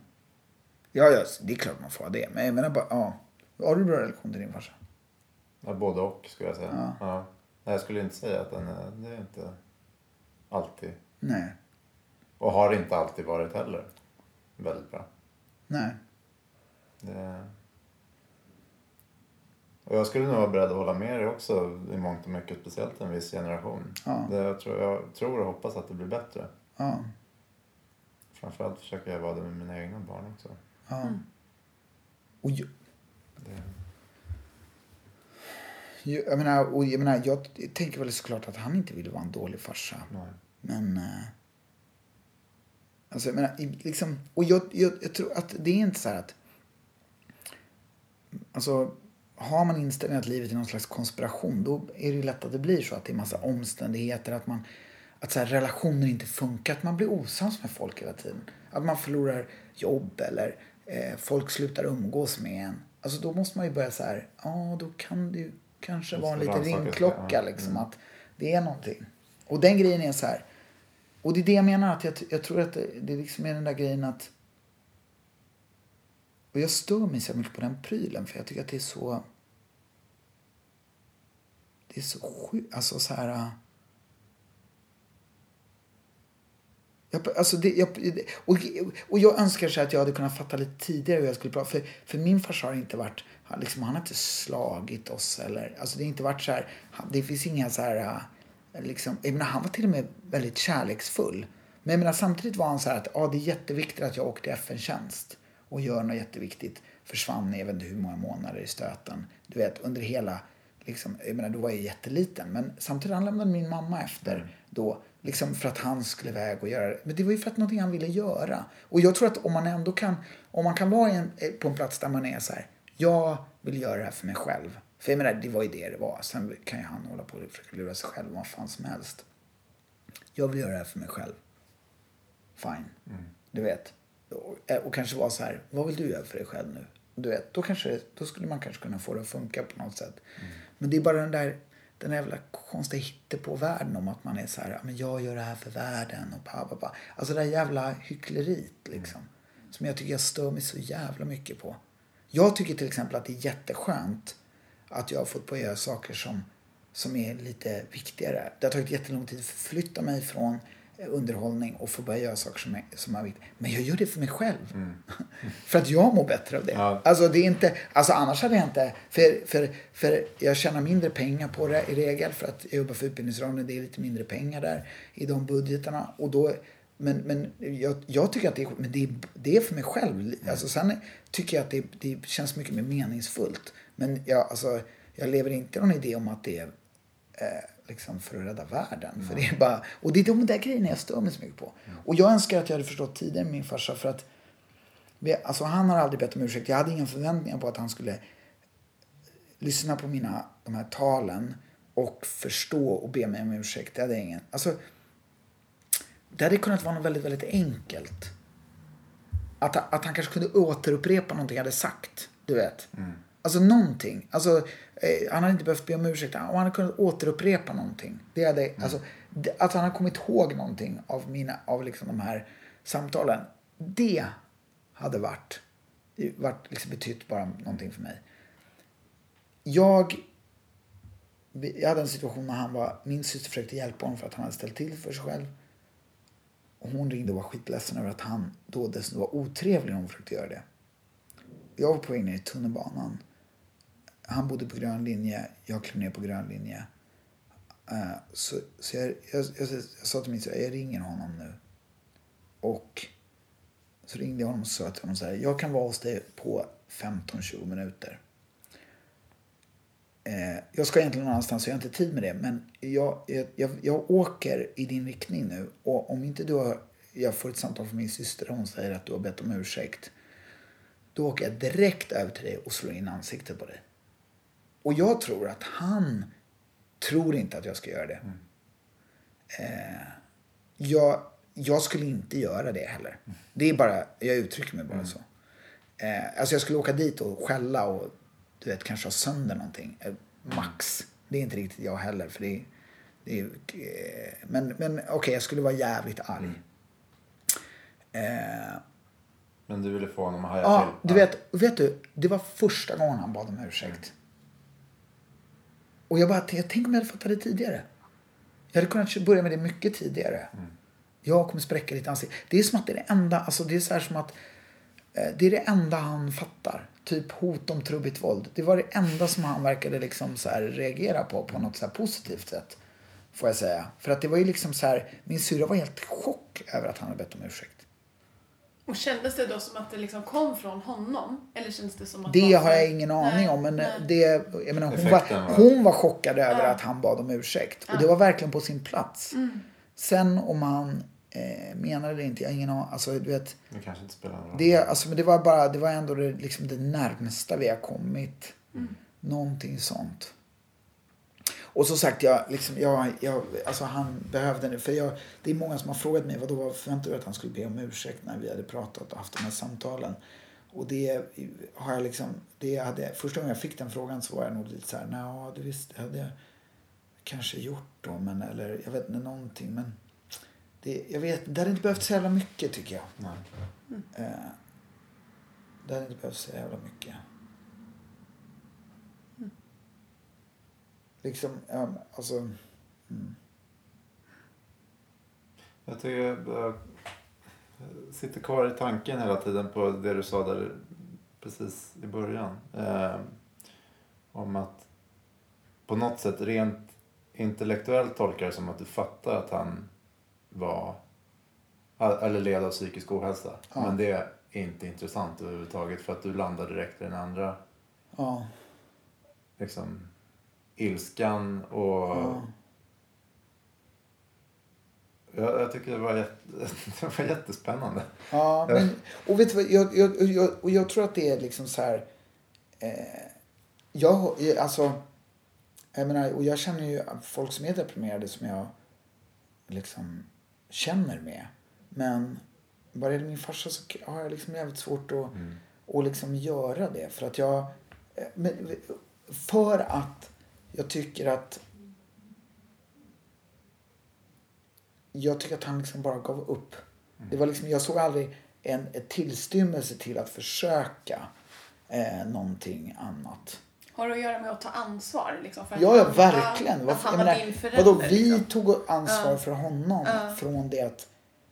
Ja, ja, det är klart man får ha det. Men jag menar bara, ja. Har du bra relation till din farsa? Ja, både och skulle jag säga. Ja. Nej, Jag skulle inte säga att den är, det är inte alltid. Nej. Och har inte alltid varit heller. Väldigt bra. Nej. Det... Och jag skulle nog vara beredd att hålla med dig också i mångt och mycket. Speciellt en viss generation. Ja. Det, jag, tror, jag tror och hoppas att det blir bättre. Ja. Framförallt försöker jag vara det med mina egna barn också. ja. Och jag, Det... jag, jag, menar, och jag menar, jag tänker väl såklart att han inte vill vara en dålig farsa. Nej. Men... eh, Alltså jag menar, liksom... Och jag, jag, jag tror att det är inte så här att... Alltså, har man inställningen att livet är någon slags konspiration då är det lätt att det blir så att det är massa omständigheter, att man... Att så här, relationer inte funkar, att man blir osams med folk hela tiden. Att man förlorar jobb eller eh, folk slutar umgås med en. Alltså då måste man ju börja så här, ja då kan det ju kanske vara en liten ringklocka liksom. Att det är någonting. Och den grejen är så här, och det är det jag menar, att jag, jag tror att det, det liksom är den där grejen att... Och jag stör mig så mycket på den prylen, för jag tycker att det är så... Det är så sjukt, alltså så här... Jag, alltså det, jag, och, och jag önskar så att jag hade kunnat fatta lite tidigare hur jag skulle prata. För, för min farsa har inte varit, han, liksom, han har inte slagit oss eller, alltså det har inte varit så här, det finns inga så här, liksom, jag menar, han var till och med väldigt kärleksfull. Men jag menar, samtidigt var han så här att, ja det är jätteviktigt att jag åkte i FN-tjänst och gör något jätteviktigt. Försvann i jag vet inte hur många månader i stöten. Du vet, under hela, liksom, jag menar, då var jag jätteliten. Men samtidigt, han lämnade min mamma efter då. Liksom för att han skulle iväg och göra det. Men det var ju för att någonting han ville göra. Och jag tror att om man ändå kan, om man kan vara en, eh, på en plats där man är så här, jag vill göra det här för mig själv. För jag menar, det var ju det det var. Sen kan ju han hålla på och försöka lura sig själv vad fan som helst. Jag vill göra det här för mig själv. Fine. Du vet. Och, och kanske vara så här, vad vill du göra för dig själv nu? Du vet, då, kanske, då skulle man kanske kunna få det att funka på något sätt. Men det är bara den där, den där jävla konstiga hittepå-världen om att man är så här, "Ja, men jag gör det här för världen och ba, ba, ba. Alltså det där jävla hyckleriet liksom. Som jag tycker jag stör mig så jävla mycket på. Jag tycker till exempel att det är jätteskönt att jag har fått på göra saker som, som är lite viktigare. Det har tagit jättelång tid att förflytta mig från eh, underhållning och få börja göra saker som är, som är viktiga. Men jag gör det för mig själv. för att jag mår bättre av det. Ja. Alltså, det är inte, alltså annars hade jag inte... För, för, för jag tjänar mindre pengar på det i regel för att jag jobbar för Utbildningsradion. Det är lite mindre pengar där i de budgetarna. Och då, men men jag, jag tycker att det är, men det är, det är för mig själv. Alltså, sen tycker jag att det, det känns mycket mer meningsfullt. Men jag, alltså, jag lever inte någon idé om att det är eh, liksom för att rädda världen. För det är bara, och det är de där grejerna jag stör mig så mycket på. Och jag önskar att jag hade förstått tidigare med min farsa för att vi, alltså han har aldrig bett om ursäkt. Jag hade inga förväntningar på att han skulle lyssna på mina, de här talen och förstå och be mig om ursäkt. Det hade ingen. Alltså, det hade kunnat vara något väldigt, väldigt enkelt. Att, att han kanske kunde återupprepa någonting jag hade sagt. Du vet. Alltså någonting. Alltså, eh, han hade inte behövt be om ursäkt. Om han hade kunnat återupprepa någonting. Det hade, alltså, det, att han hade kommit ihåg någonting av, mina, av liksom de här samtalen. Det hade varit, varit liksom betytt bara någonting för mig. Jag, jag hade en situation när han var, min syster försökte hjälpa honom för att han hade ställt till för sig själv. Och hon ringde och var skitledsen över att han då dessutom var otrevlig när hon försökte göra det. Jag var på väg ner i tunnelbanan. Han bodde på grön linje, jag klev ner på grön linje. Uh, så så jag, jag, jag, jag sa till min syrra, jag ringer honom nu. Och så ringde jag honom och sa till honom så här, jag kan vara hos dig på 15-20 minuter. Uh, jag ska egentligen någon annanstans så jag har inte tid med det. Men jag, jag, jag, jag åker i din riktning nu. Och om inte du har, jag får ett samtal från min syster och hon säger att du har bett om ursäkt. Då åker jag direkt över till dig och slår in ansiktet på dig. Och jag tror att han tror inte att jag ska göra det. Eh, jag, jag skulle inte göra det heller. Det är bara, jag uttrycker mig bara så. Eh, alltså jag skulle åka dit och skälla och du vet, kanske ha sönder någonting. Eh, max. Det är inte riktigt jag heller. För det är, det är, eh, men men okej, jag skulle vara jävligt arg. Eh, Men du ville få honom att haja Ja, till? du vet, vet du, det var första gången han bad om ursäkt. Och jag bara, jag tänk om jag hade fattat det tidigare. Jag hade kunnat börja med det mycket tidigare. Jag kommer spräcka ditt ansikte. Det är som att det är det enda, alltså det är så som att eh, det är det enda han fattar. Typ hot om trubbigt våld. Det var det enda som han verkade liksom så reagera på, på något så här positivt sätt. Får jag säga. För att det var ju liksom så här, min syrra var helt chock över att han hade bett om ursäkt. Och kändes det då som att det liksom kom från honom? Eller kändes det som att Det har jag ingen aning Nej, om. Men nej. det, jag menar, hon, Effekten var, hon var chockad över Ja. att han bad om ursäkt. Och det var verkligen på sin plats. Mm. Sen om han eh, menade det inte, jag har ingen aning. Alltså, du vet, Det kanske inte spelar någon roll. det, alltså, men det var bara, det var ändå det, liksom det närmsta vi har kommit. Mm. Någonting sånt. Och som sagt, jag, liksom, jag, jag, alltså han behövde det. För jag, det är många som har frågat mig, vadå, vad förväntade du att han skulle be om ursäkt när vi hade pratat och haft de här samtalen? Och det har jag liksom, det hade, första gången jag fick den frågan så var jag nog lite så här, nej, det visst det hade jag kanske gjort då, men eller jag vet inte någonting, men det, jag vet, det hade inte behövt så jävla mycket tycker jag. Nej. Eh, det hade inte behövt så jävla mycket. Liksom, ja, alltså... Mm. Jag tycker jag sitter kvar i tanken hela tiden på det du sa där precis i början. Eh, om att på något sätt rent intellektuellt tolkar det som att du fattar att han var eller led av psykisk ohälsa. Ja. Men det är inte intressant överhuvudtaget för att du landar direkt i den andra Ja, liksom, ilskan och ja. jag, jag tycker det var, jätte, det var jättespännande. ja men, och vet du vad, jag, jag, jag, och jag tror att det är liksom så här... Eh, jag, alltså... Jag menar, och jag känner ju folk som är deprimerade som jag liksom känner med. Men vad det min farsa så har jag liksom jävligt svårt att, att liksom göra det. För att jag... eh, Men, för att jag tycker att... Jag tycker att han liksom bara gav upp. Det var liksom, jag såg aldrig en, en tillstymmelse till att försöka eh, någonting annat. Har det att göra med att ta ansvar? Liksom, för att Ja, ja han- verkligen. Att han jag var menar, din förälder. vadå, vi liksom. tog ansvar Ja. för honom Ja. från det att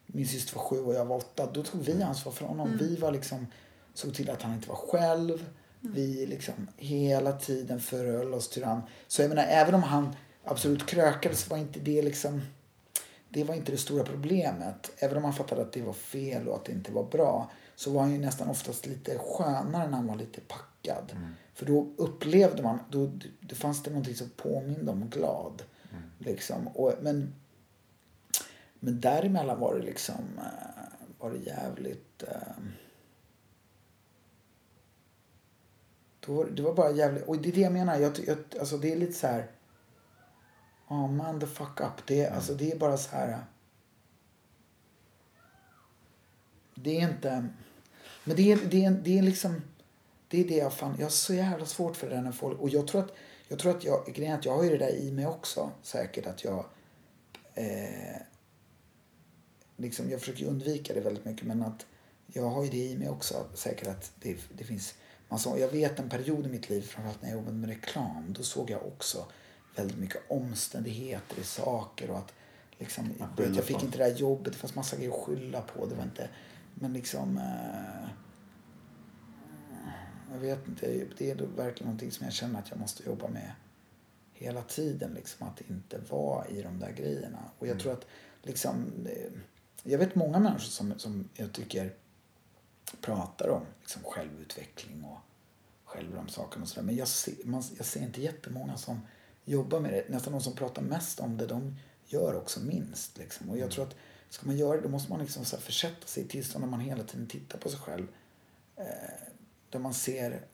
min syster var sju och jag var åtta. Då tog vi ansvar för honom. Mm. Vi var liksom, såg till att han inte var själv. Mm. Vi liksom hela tiden förhöll oss till honom. Så jag menar, även om han absolut krökade så var inte det liksom det var inte det stora problemet. Även om han fattade att det var fel och att det inte var bra så var han ju nästan oftast lite skönare när han var lite packad. För då upplevde man, då det fanns det någonting som påminde om glad. Liksom. Och, men, men däremellan var det liksom eh, var det jävligt... eh, Då det var bara jävligt... Och det är det jag menar. Jag, jag, alltså det är lite så här... Oh man the fuck up. Det, är alltså, det är bara så här... Det är inte... Men det är, det är, det är liksom... Det är det jag fan... Jag har så jävla svårt för det där när folk... Och jag tror att... Jag tror att jag... Grejen att jag har ju det där i mig också. Säkert att jag... Eh, liksom, jag försöker undvika det väldigt mycket men att jag har ju det i mig också säkert att det, det finns massa, jag vet en period i mitt liv, framförallt när jag jobbade med reklam, då såg jag också väldigt mycket omständigheter i saker och att liksom, vet, jag fick på. inte det där jobbet, det fanns massa grejer att skylla på, det var inte, men liksom eh, jag vet inte, det är verkligen någonting som jag känner att jag måste jobba med hela tiden. Liksom, att inte vara i de där grejerna. Och jag tror att liksom, eh, jag vet många människor som, som jag tycker pratar om liksom, självutveckling och självrannsakan och sådär. Men jag ser, man, jag ser inte jättemånga som jobbar med det. Nästan de som pratar mest om det, de gör också minst. Liksom. Och jag tror att ska man göra det, då måste man liksom så här försätta sig i tillstånd när man hela tiden tittar på sig själv. Eh, där man ser,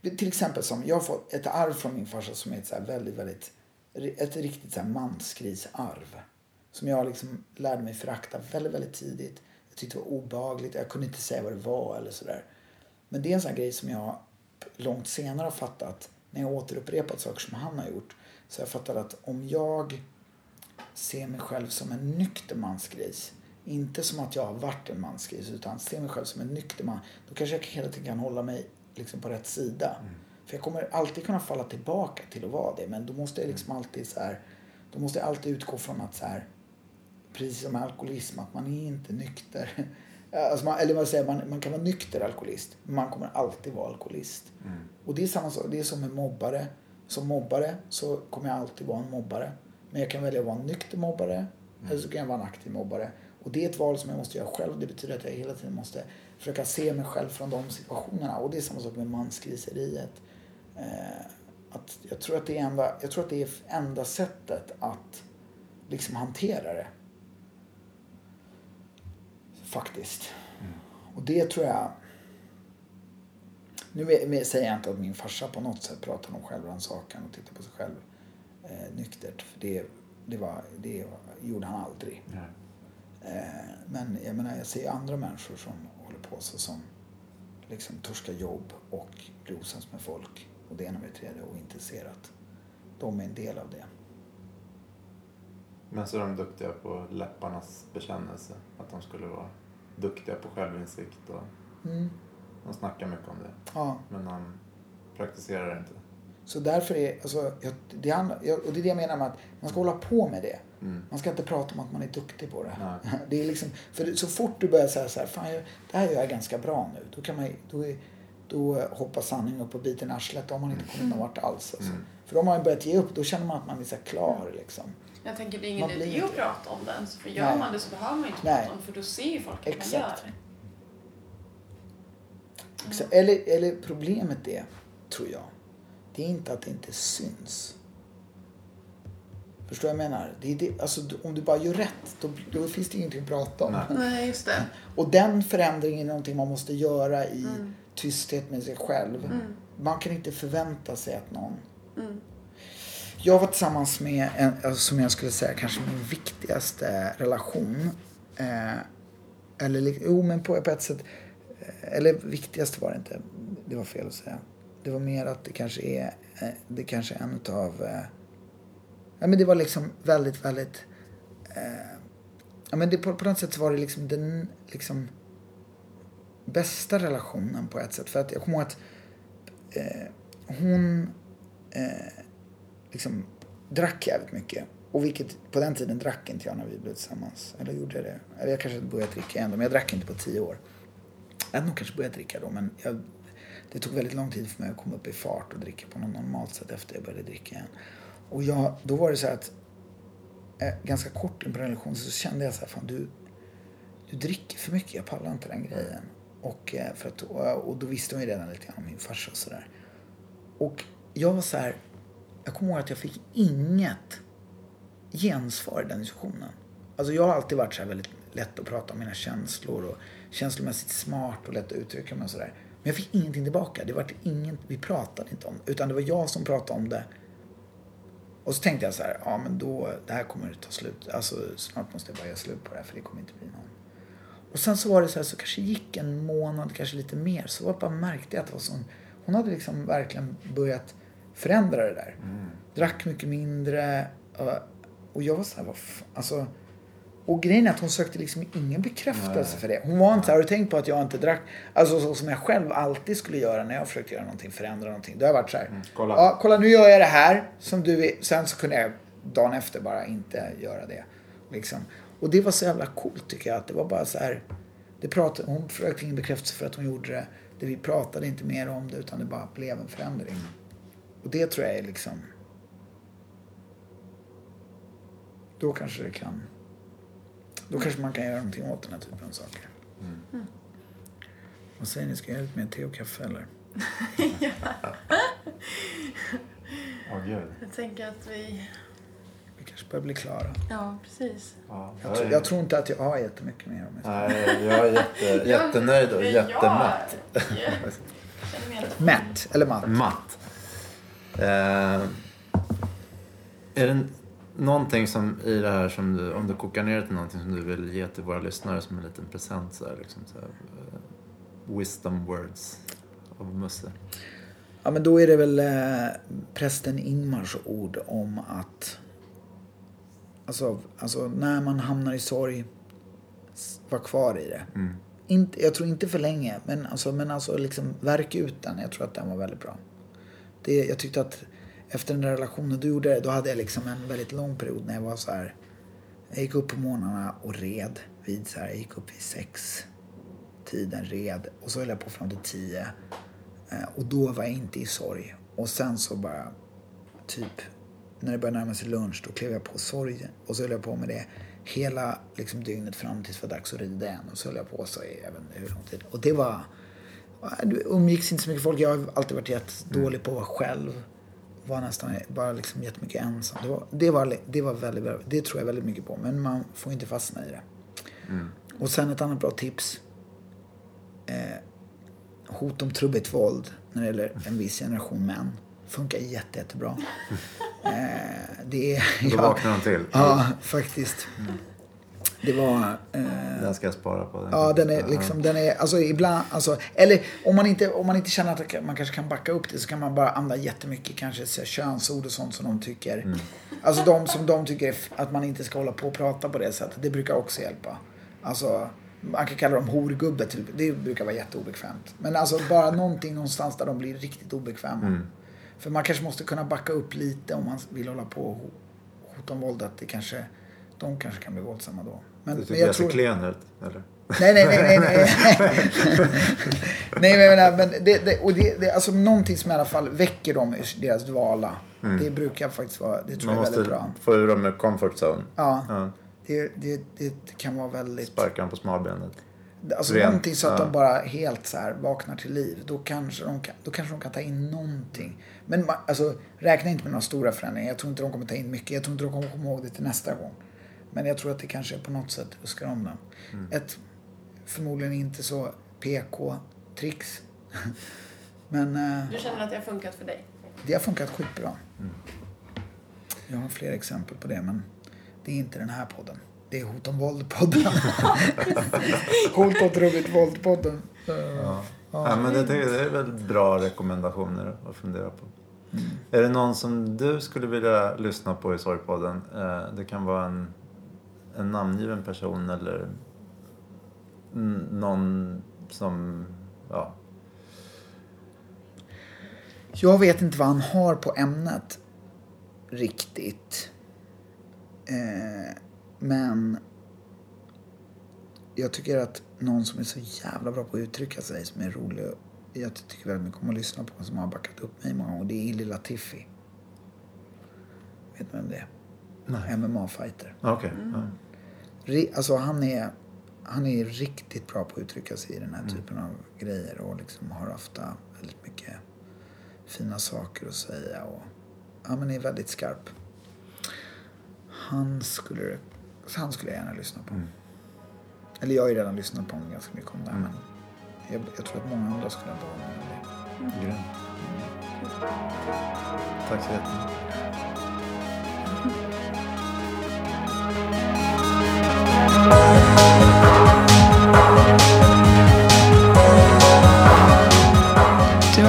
till exempel som, jag har fått ett arv från min farsa som är ett så väldigt, väldigt, ett riktigt så här mansgrisarv. Som jag liksom lärde mig förakta väldigt, väldigt tidigt. Jag tyckte det var obehagligt, jag kunde inte säga vad det var eller sådär. Men det är en sån grej som jag långt senare har fattat när jag återupprepat saker som han har gjort. Så jag fattar att om jag ser mig själv som en nykter mansgris, inte som att jag har varit en mansgris, utan ser mig själv som en nykter man, då kanske jag hela tiden kan hålla mig liksom på rätt sida. Mm. För jag kommer alltid kunna falla tillbaka till att vara det, men då måste jag liksom alltid så här, då måste jag alltid utgå från att så här, precis som alkoholism, att man är inte nykter. Alltså man, eller vad säger man, man kan vara nykter alkoholist, men man kommer alltid vara alkoholist. Mm. Och det är samma sak, det är som med mobbare. Som mobbare så kommer jag alltid vara en mobbare. Men jag kan välja att vara en nykter mobbare, mm. eller så kan jag vara en aktiv mobbare. Och det är ett val som jag måste göra själv. Det betyder att jag hela tiden måste försöka se mig själv från de situationerna. Och det är samma sak med mansgriseriet. Eh, att jag, tror att det är enda, jag tror att det är enda sättet att liksom hantera det. Faktiskt. Mm. Och det tror jag... Nu säger jag inte att min farsa på något sätt pratar om självrannsakan och tittar på sig själv eh, nyktert. För det, det, var, det gjorde han aldrig. Mm. Eh, men jag menar, jag ser andra människor som håller på så som liksom torskar jobb och blir osams med folk och det ena med det tredje och inte ser att de är en del av det. Men så är de duktiga på läpparnas bekännelse. Att de skulle vara duktiga på självinsikt och mm. de snackar mycket om det. Ja. Men de praktiserar det inte. Så därför är, alltså, det handlar, och det är det jag menar med att man ska hålla på med det. Mm. Man ska inte prata om att man är duktig på det. Nej. det är liksom, för så fort du börjar säga så här, fan det här gör jag ganska bra nu. Då, kan man, då, då hoppar sanningen upp och biter i arslet. Då har man inte kommit någon vart alls. Alltså. Mm. För då har man börjat ge upp. Då känner man att man är så klar. Liksom. Jag tänker det är ingen idé att prata om den. För gör Nej. man det så behöver man inte prata Nej. om det. För då ser ju folk att man gör det. Mm. Eller, eller problemet är, tror jag, det är inte att det inte syns. Förstår du vad jag menar? Det är det, alltså, om du bara gör rätt, då, då finns det ingenting att prata om. Nej, just det. Och den förändringen är någonting man måste göra i mm. tysthet med sig själv. Mm. Man kan inte förvänta sig att någon... Mm. Jag var tillsammans med, en, alltså, som jag skulle säga, kanske min viktigaste relation. Eh, eller, jo men på, på ett sätt. Eh, eller viktigaste var det inte. Det var fel att säga. Det var mer att det kanske är, eh, det kanske är en utav... Eh, ja men det var liksom väldigt, väldigt... Eh, ja men det, på, på något sätt så var det liksom den liksom bästa relationen på ett sätt. För att jag kommer ihåg att eh, hon eh, liksom drack jävligt mycket. Och vilket, på den tiden drack inte jag när vi blev tillsammans. Eller gjorde jag det? Eller jag kanske började dricka ändå, men jag drack inte på tio år. Jag hade nog kanske börjat dricka då, men jag det tog väldigt lång tid för mig att komma upp i fart och dricka på något normalt sätt efter jag började dricka igen. Och jag, då var det så att eh, ganska kort in på relationen så kände jag så här, fan du, du dricker för mycket, jag pallar inte den grejen. Och, eh, för att, och och då visste hon ju redan lite grann om min farsa och sådär. Och jag var så här, jag kommer ihåg att jag fick inget gensvar i den diskussionen. Alltså jag har alltid varit så väldigt lätt att prata om mina känslor och känslomässigt smart och lätt att uttrycka mig och sådär. Men jag fick ingenting tillbaka. Det var ingen, vi pratade inte om Utan det var jag som pratade om det. Och så tänkte jag så här, ja men då, det här kommer att ta slut. Alltså snart måste jag bara göra slut på det här för det kommer inte bli någon. Och sen så var det så här, så kanske gick en månad, kanske lite mer. Så jag bara märkte jag att det var sån, hon hade liksom verkligen börjat förändra det där. Mm. Drack mycket mindre. Och jag var så här, vad fan, alltså och grejen är att hon sökte liksom ingen bekräftelse Nej. för det. Hon var inte så här, har du tänkt på att jag inte drack? Alltså så som jag själv alltid skulle göra när jag försökte göra någonting, förändra någonting. Då har jag varit så här, mm, kolla. Ja, kolla nu gör jag det här som du. Sen så kunde jag dagen efter bara inte göra det. Liksom. Och det var så jävla coolt tycker jag. Att det var bara så här, det pratade, hon försökte ingen bekräftelse för att hon gjorde det. det. Vi pratade inte mer om det utan det bara blev en förändring. Och det tror jag är liksom Då kanske det kan... Då kanske man kan göra någonting åt den här typen av saker. Mm. Vad säger ni, ska jag lite mer te och kaffe eller? Åh gud. Jag tänker att vi... Vi kanske börjar bli klara. Ja, precis. Ja, Jag, tror, jag tror inte att jag har jättemycket mer om jag ska. Nej, jag är jätte, jättenöjd och jättemätt. Ja, Mätt, eller matt. Matt. Eh, är det någonting som i det här som du, om du kokar ner det till någonting som du vill ge till våra lyssnare som en liten present så här, liksom, så här, eh, wisdom words av Musse? Ja, men då är det väl eh, prästen Ingmars ord om att alltså, alltså när man hamnar i sorg, var kvar i det. Mm. Inte, jag tror inte för länge, men alltså, men alltså liksom verk ut den. Jag tror att den var väldigt bra. Det, jag tyckte att efter den där relationen du gjorde, då hade jag liksom en väldigt lång period när jag var så här. Jag gick upp på morgnarna och red vid så här, jag gick upp vid sex tiden, red och så höll jag på fram till tio. Eh, och då var jag inte i sorg. Och sen så bara, typ, när det började närma sig lunch, då klev jag på sorg. Och så höll jag på med det hela liksom, dygnet fram tills det var dags att rida igen. Och så höll jag på så i jag vet inte hur lång tid. Och det var, det umgicks inte så mycket folk. Jag har alltid varit jättedålig på att vara själv. Var nästan bara liksom jättemycket ensam. Det var, det var, det var väldigt, väldigt, det tror jag väldigt mycket på. Men man får inte fastna i det. Och sen ett annat bra tips. Eh, hot om trubbigt våld när det gäller en viss generation män. Funkar jätte, jättebra. Eh, det är... Då vaknar de till. Ja, faktiskt. Det var... Eh, Den ska jag spara på. Ja, den är liksom, den är, alltså ibland, alltså, eller om man inte, om man inte känner att man kanske kan backa upp det så kan man bara använda jättemycket kanske så här, könsord och sånt som de tycker. Alltså de som de tycker att man inte ska hålla på och prata på det sättet. Det brukar också hjälpa. Alltså, man kan kalla dem horgubbe typ. Det brukar vara jätteobekvämt. Men alltså bara någonting någonstans där de blir riktigt obekväma. För man kanske måste kunna backa upp lite om man vill hålla på och ho- hota om våld. Att det kanske, de kanske kan bli våldsamma då. Men, Du men tycker jag ser klen ut, eller? Nej, nej, nej, nej. Nej, nej men, jag menar, men det, det, och det, det, alltså någonting som i alla fall väcker dem ur deras dvala. Det brukar faktiskt vara, det tror Man jag är måste väldigt bra. få ur dem ur comfort zone. Ja, Ja. det, det, det kan vara väldigt, Sparka dem på smalbenet. alltså Rent, någonting så att ja. de bara helt så här vaknar till liv. Då kanske de kan, då kanske de kan ta in någonting. Men ma- alltså, räkna inte med några stora förändringar. Jag tror inte de kommer ta in mycket. Jag tror inte de kommer komma ihåg det till nästa gång. Men jag tror att det kanske på något sätt ruskar om dem. Mm. Ett förmodligen inte så PK-tricks. Men eh, Du känner att det har funkat för dig? det har funkat skitbra. Jag har fler exempel på det, men det är inte den här podden. Det är Hot om våld-podden. Hot om trubbigt våld-podden. Ja. Ja, men det, det är väl bra rekommendationer att fundera på. Mm. Är det någon som du skulle vilja lyssna på i Sorgpodden? Eh, Det kan vara en, en namngiven person eller någon som... Ja, Jag vet inte vad han har på ämnet riktigt. Eh, men jag tycker att någon som är så jävla bra på att uttrycka sig, som är rolig. Jag tycker väldigt mycket om att lyssna på, som har backat upp mig många gånger. Det är Illy Latifi. Vet du vem det är? MMA-fighter. okej. Ja. Alltså han är, han är riktigt bra på att uttrycka sig i den här typen av grejer och liksom har ofta väldigt mycket fina saker att säga och ja, men är väldigt skarp. Han skulle, han skulle jag gärna lyssna på. Eller jag har ju redan lyssnat på honom ganska mycket om det här, men jag, jag tror att många andra skulle vara med det. Grymt. Tack så jättemycket.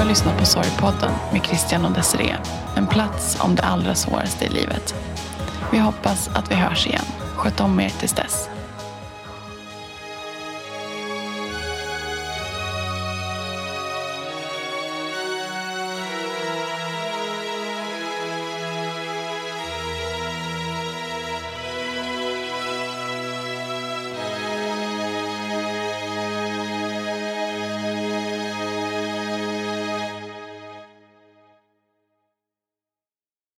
Har lyssnat på Sorgpodden med Christian och Desiree. En plats om det allra svåraste i livet. Vi hoppas att vi hörs igen. Sköt om er tills dess.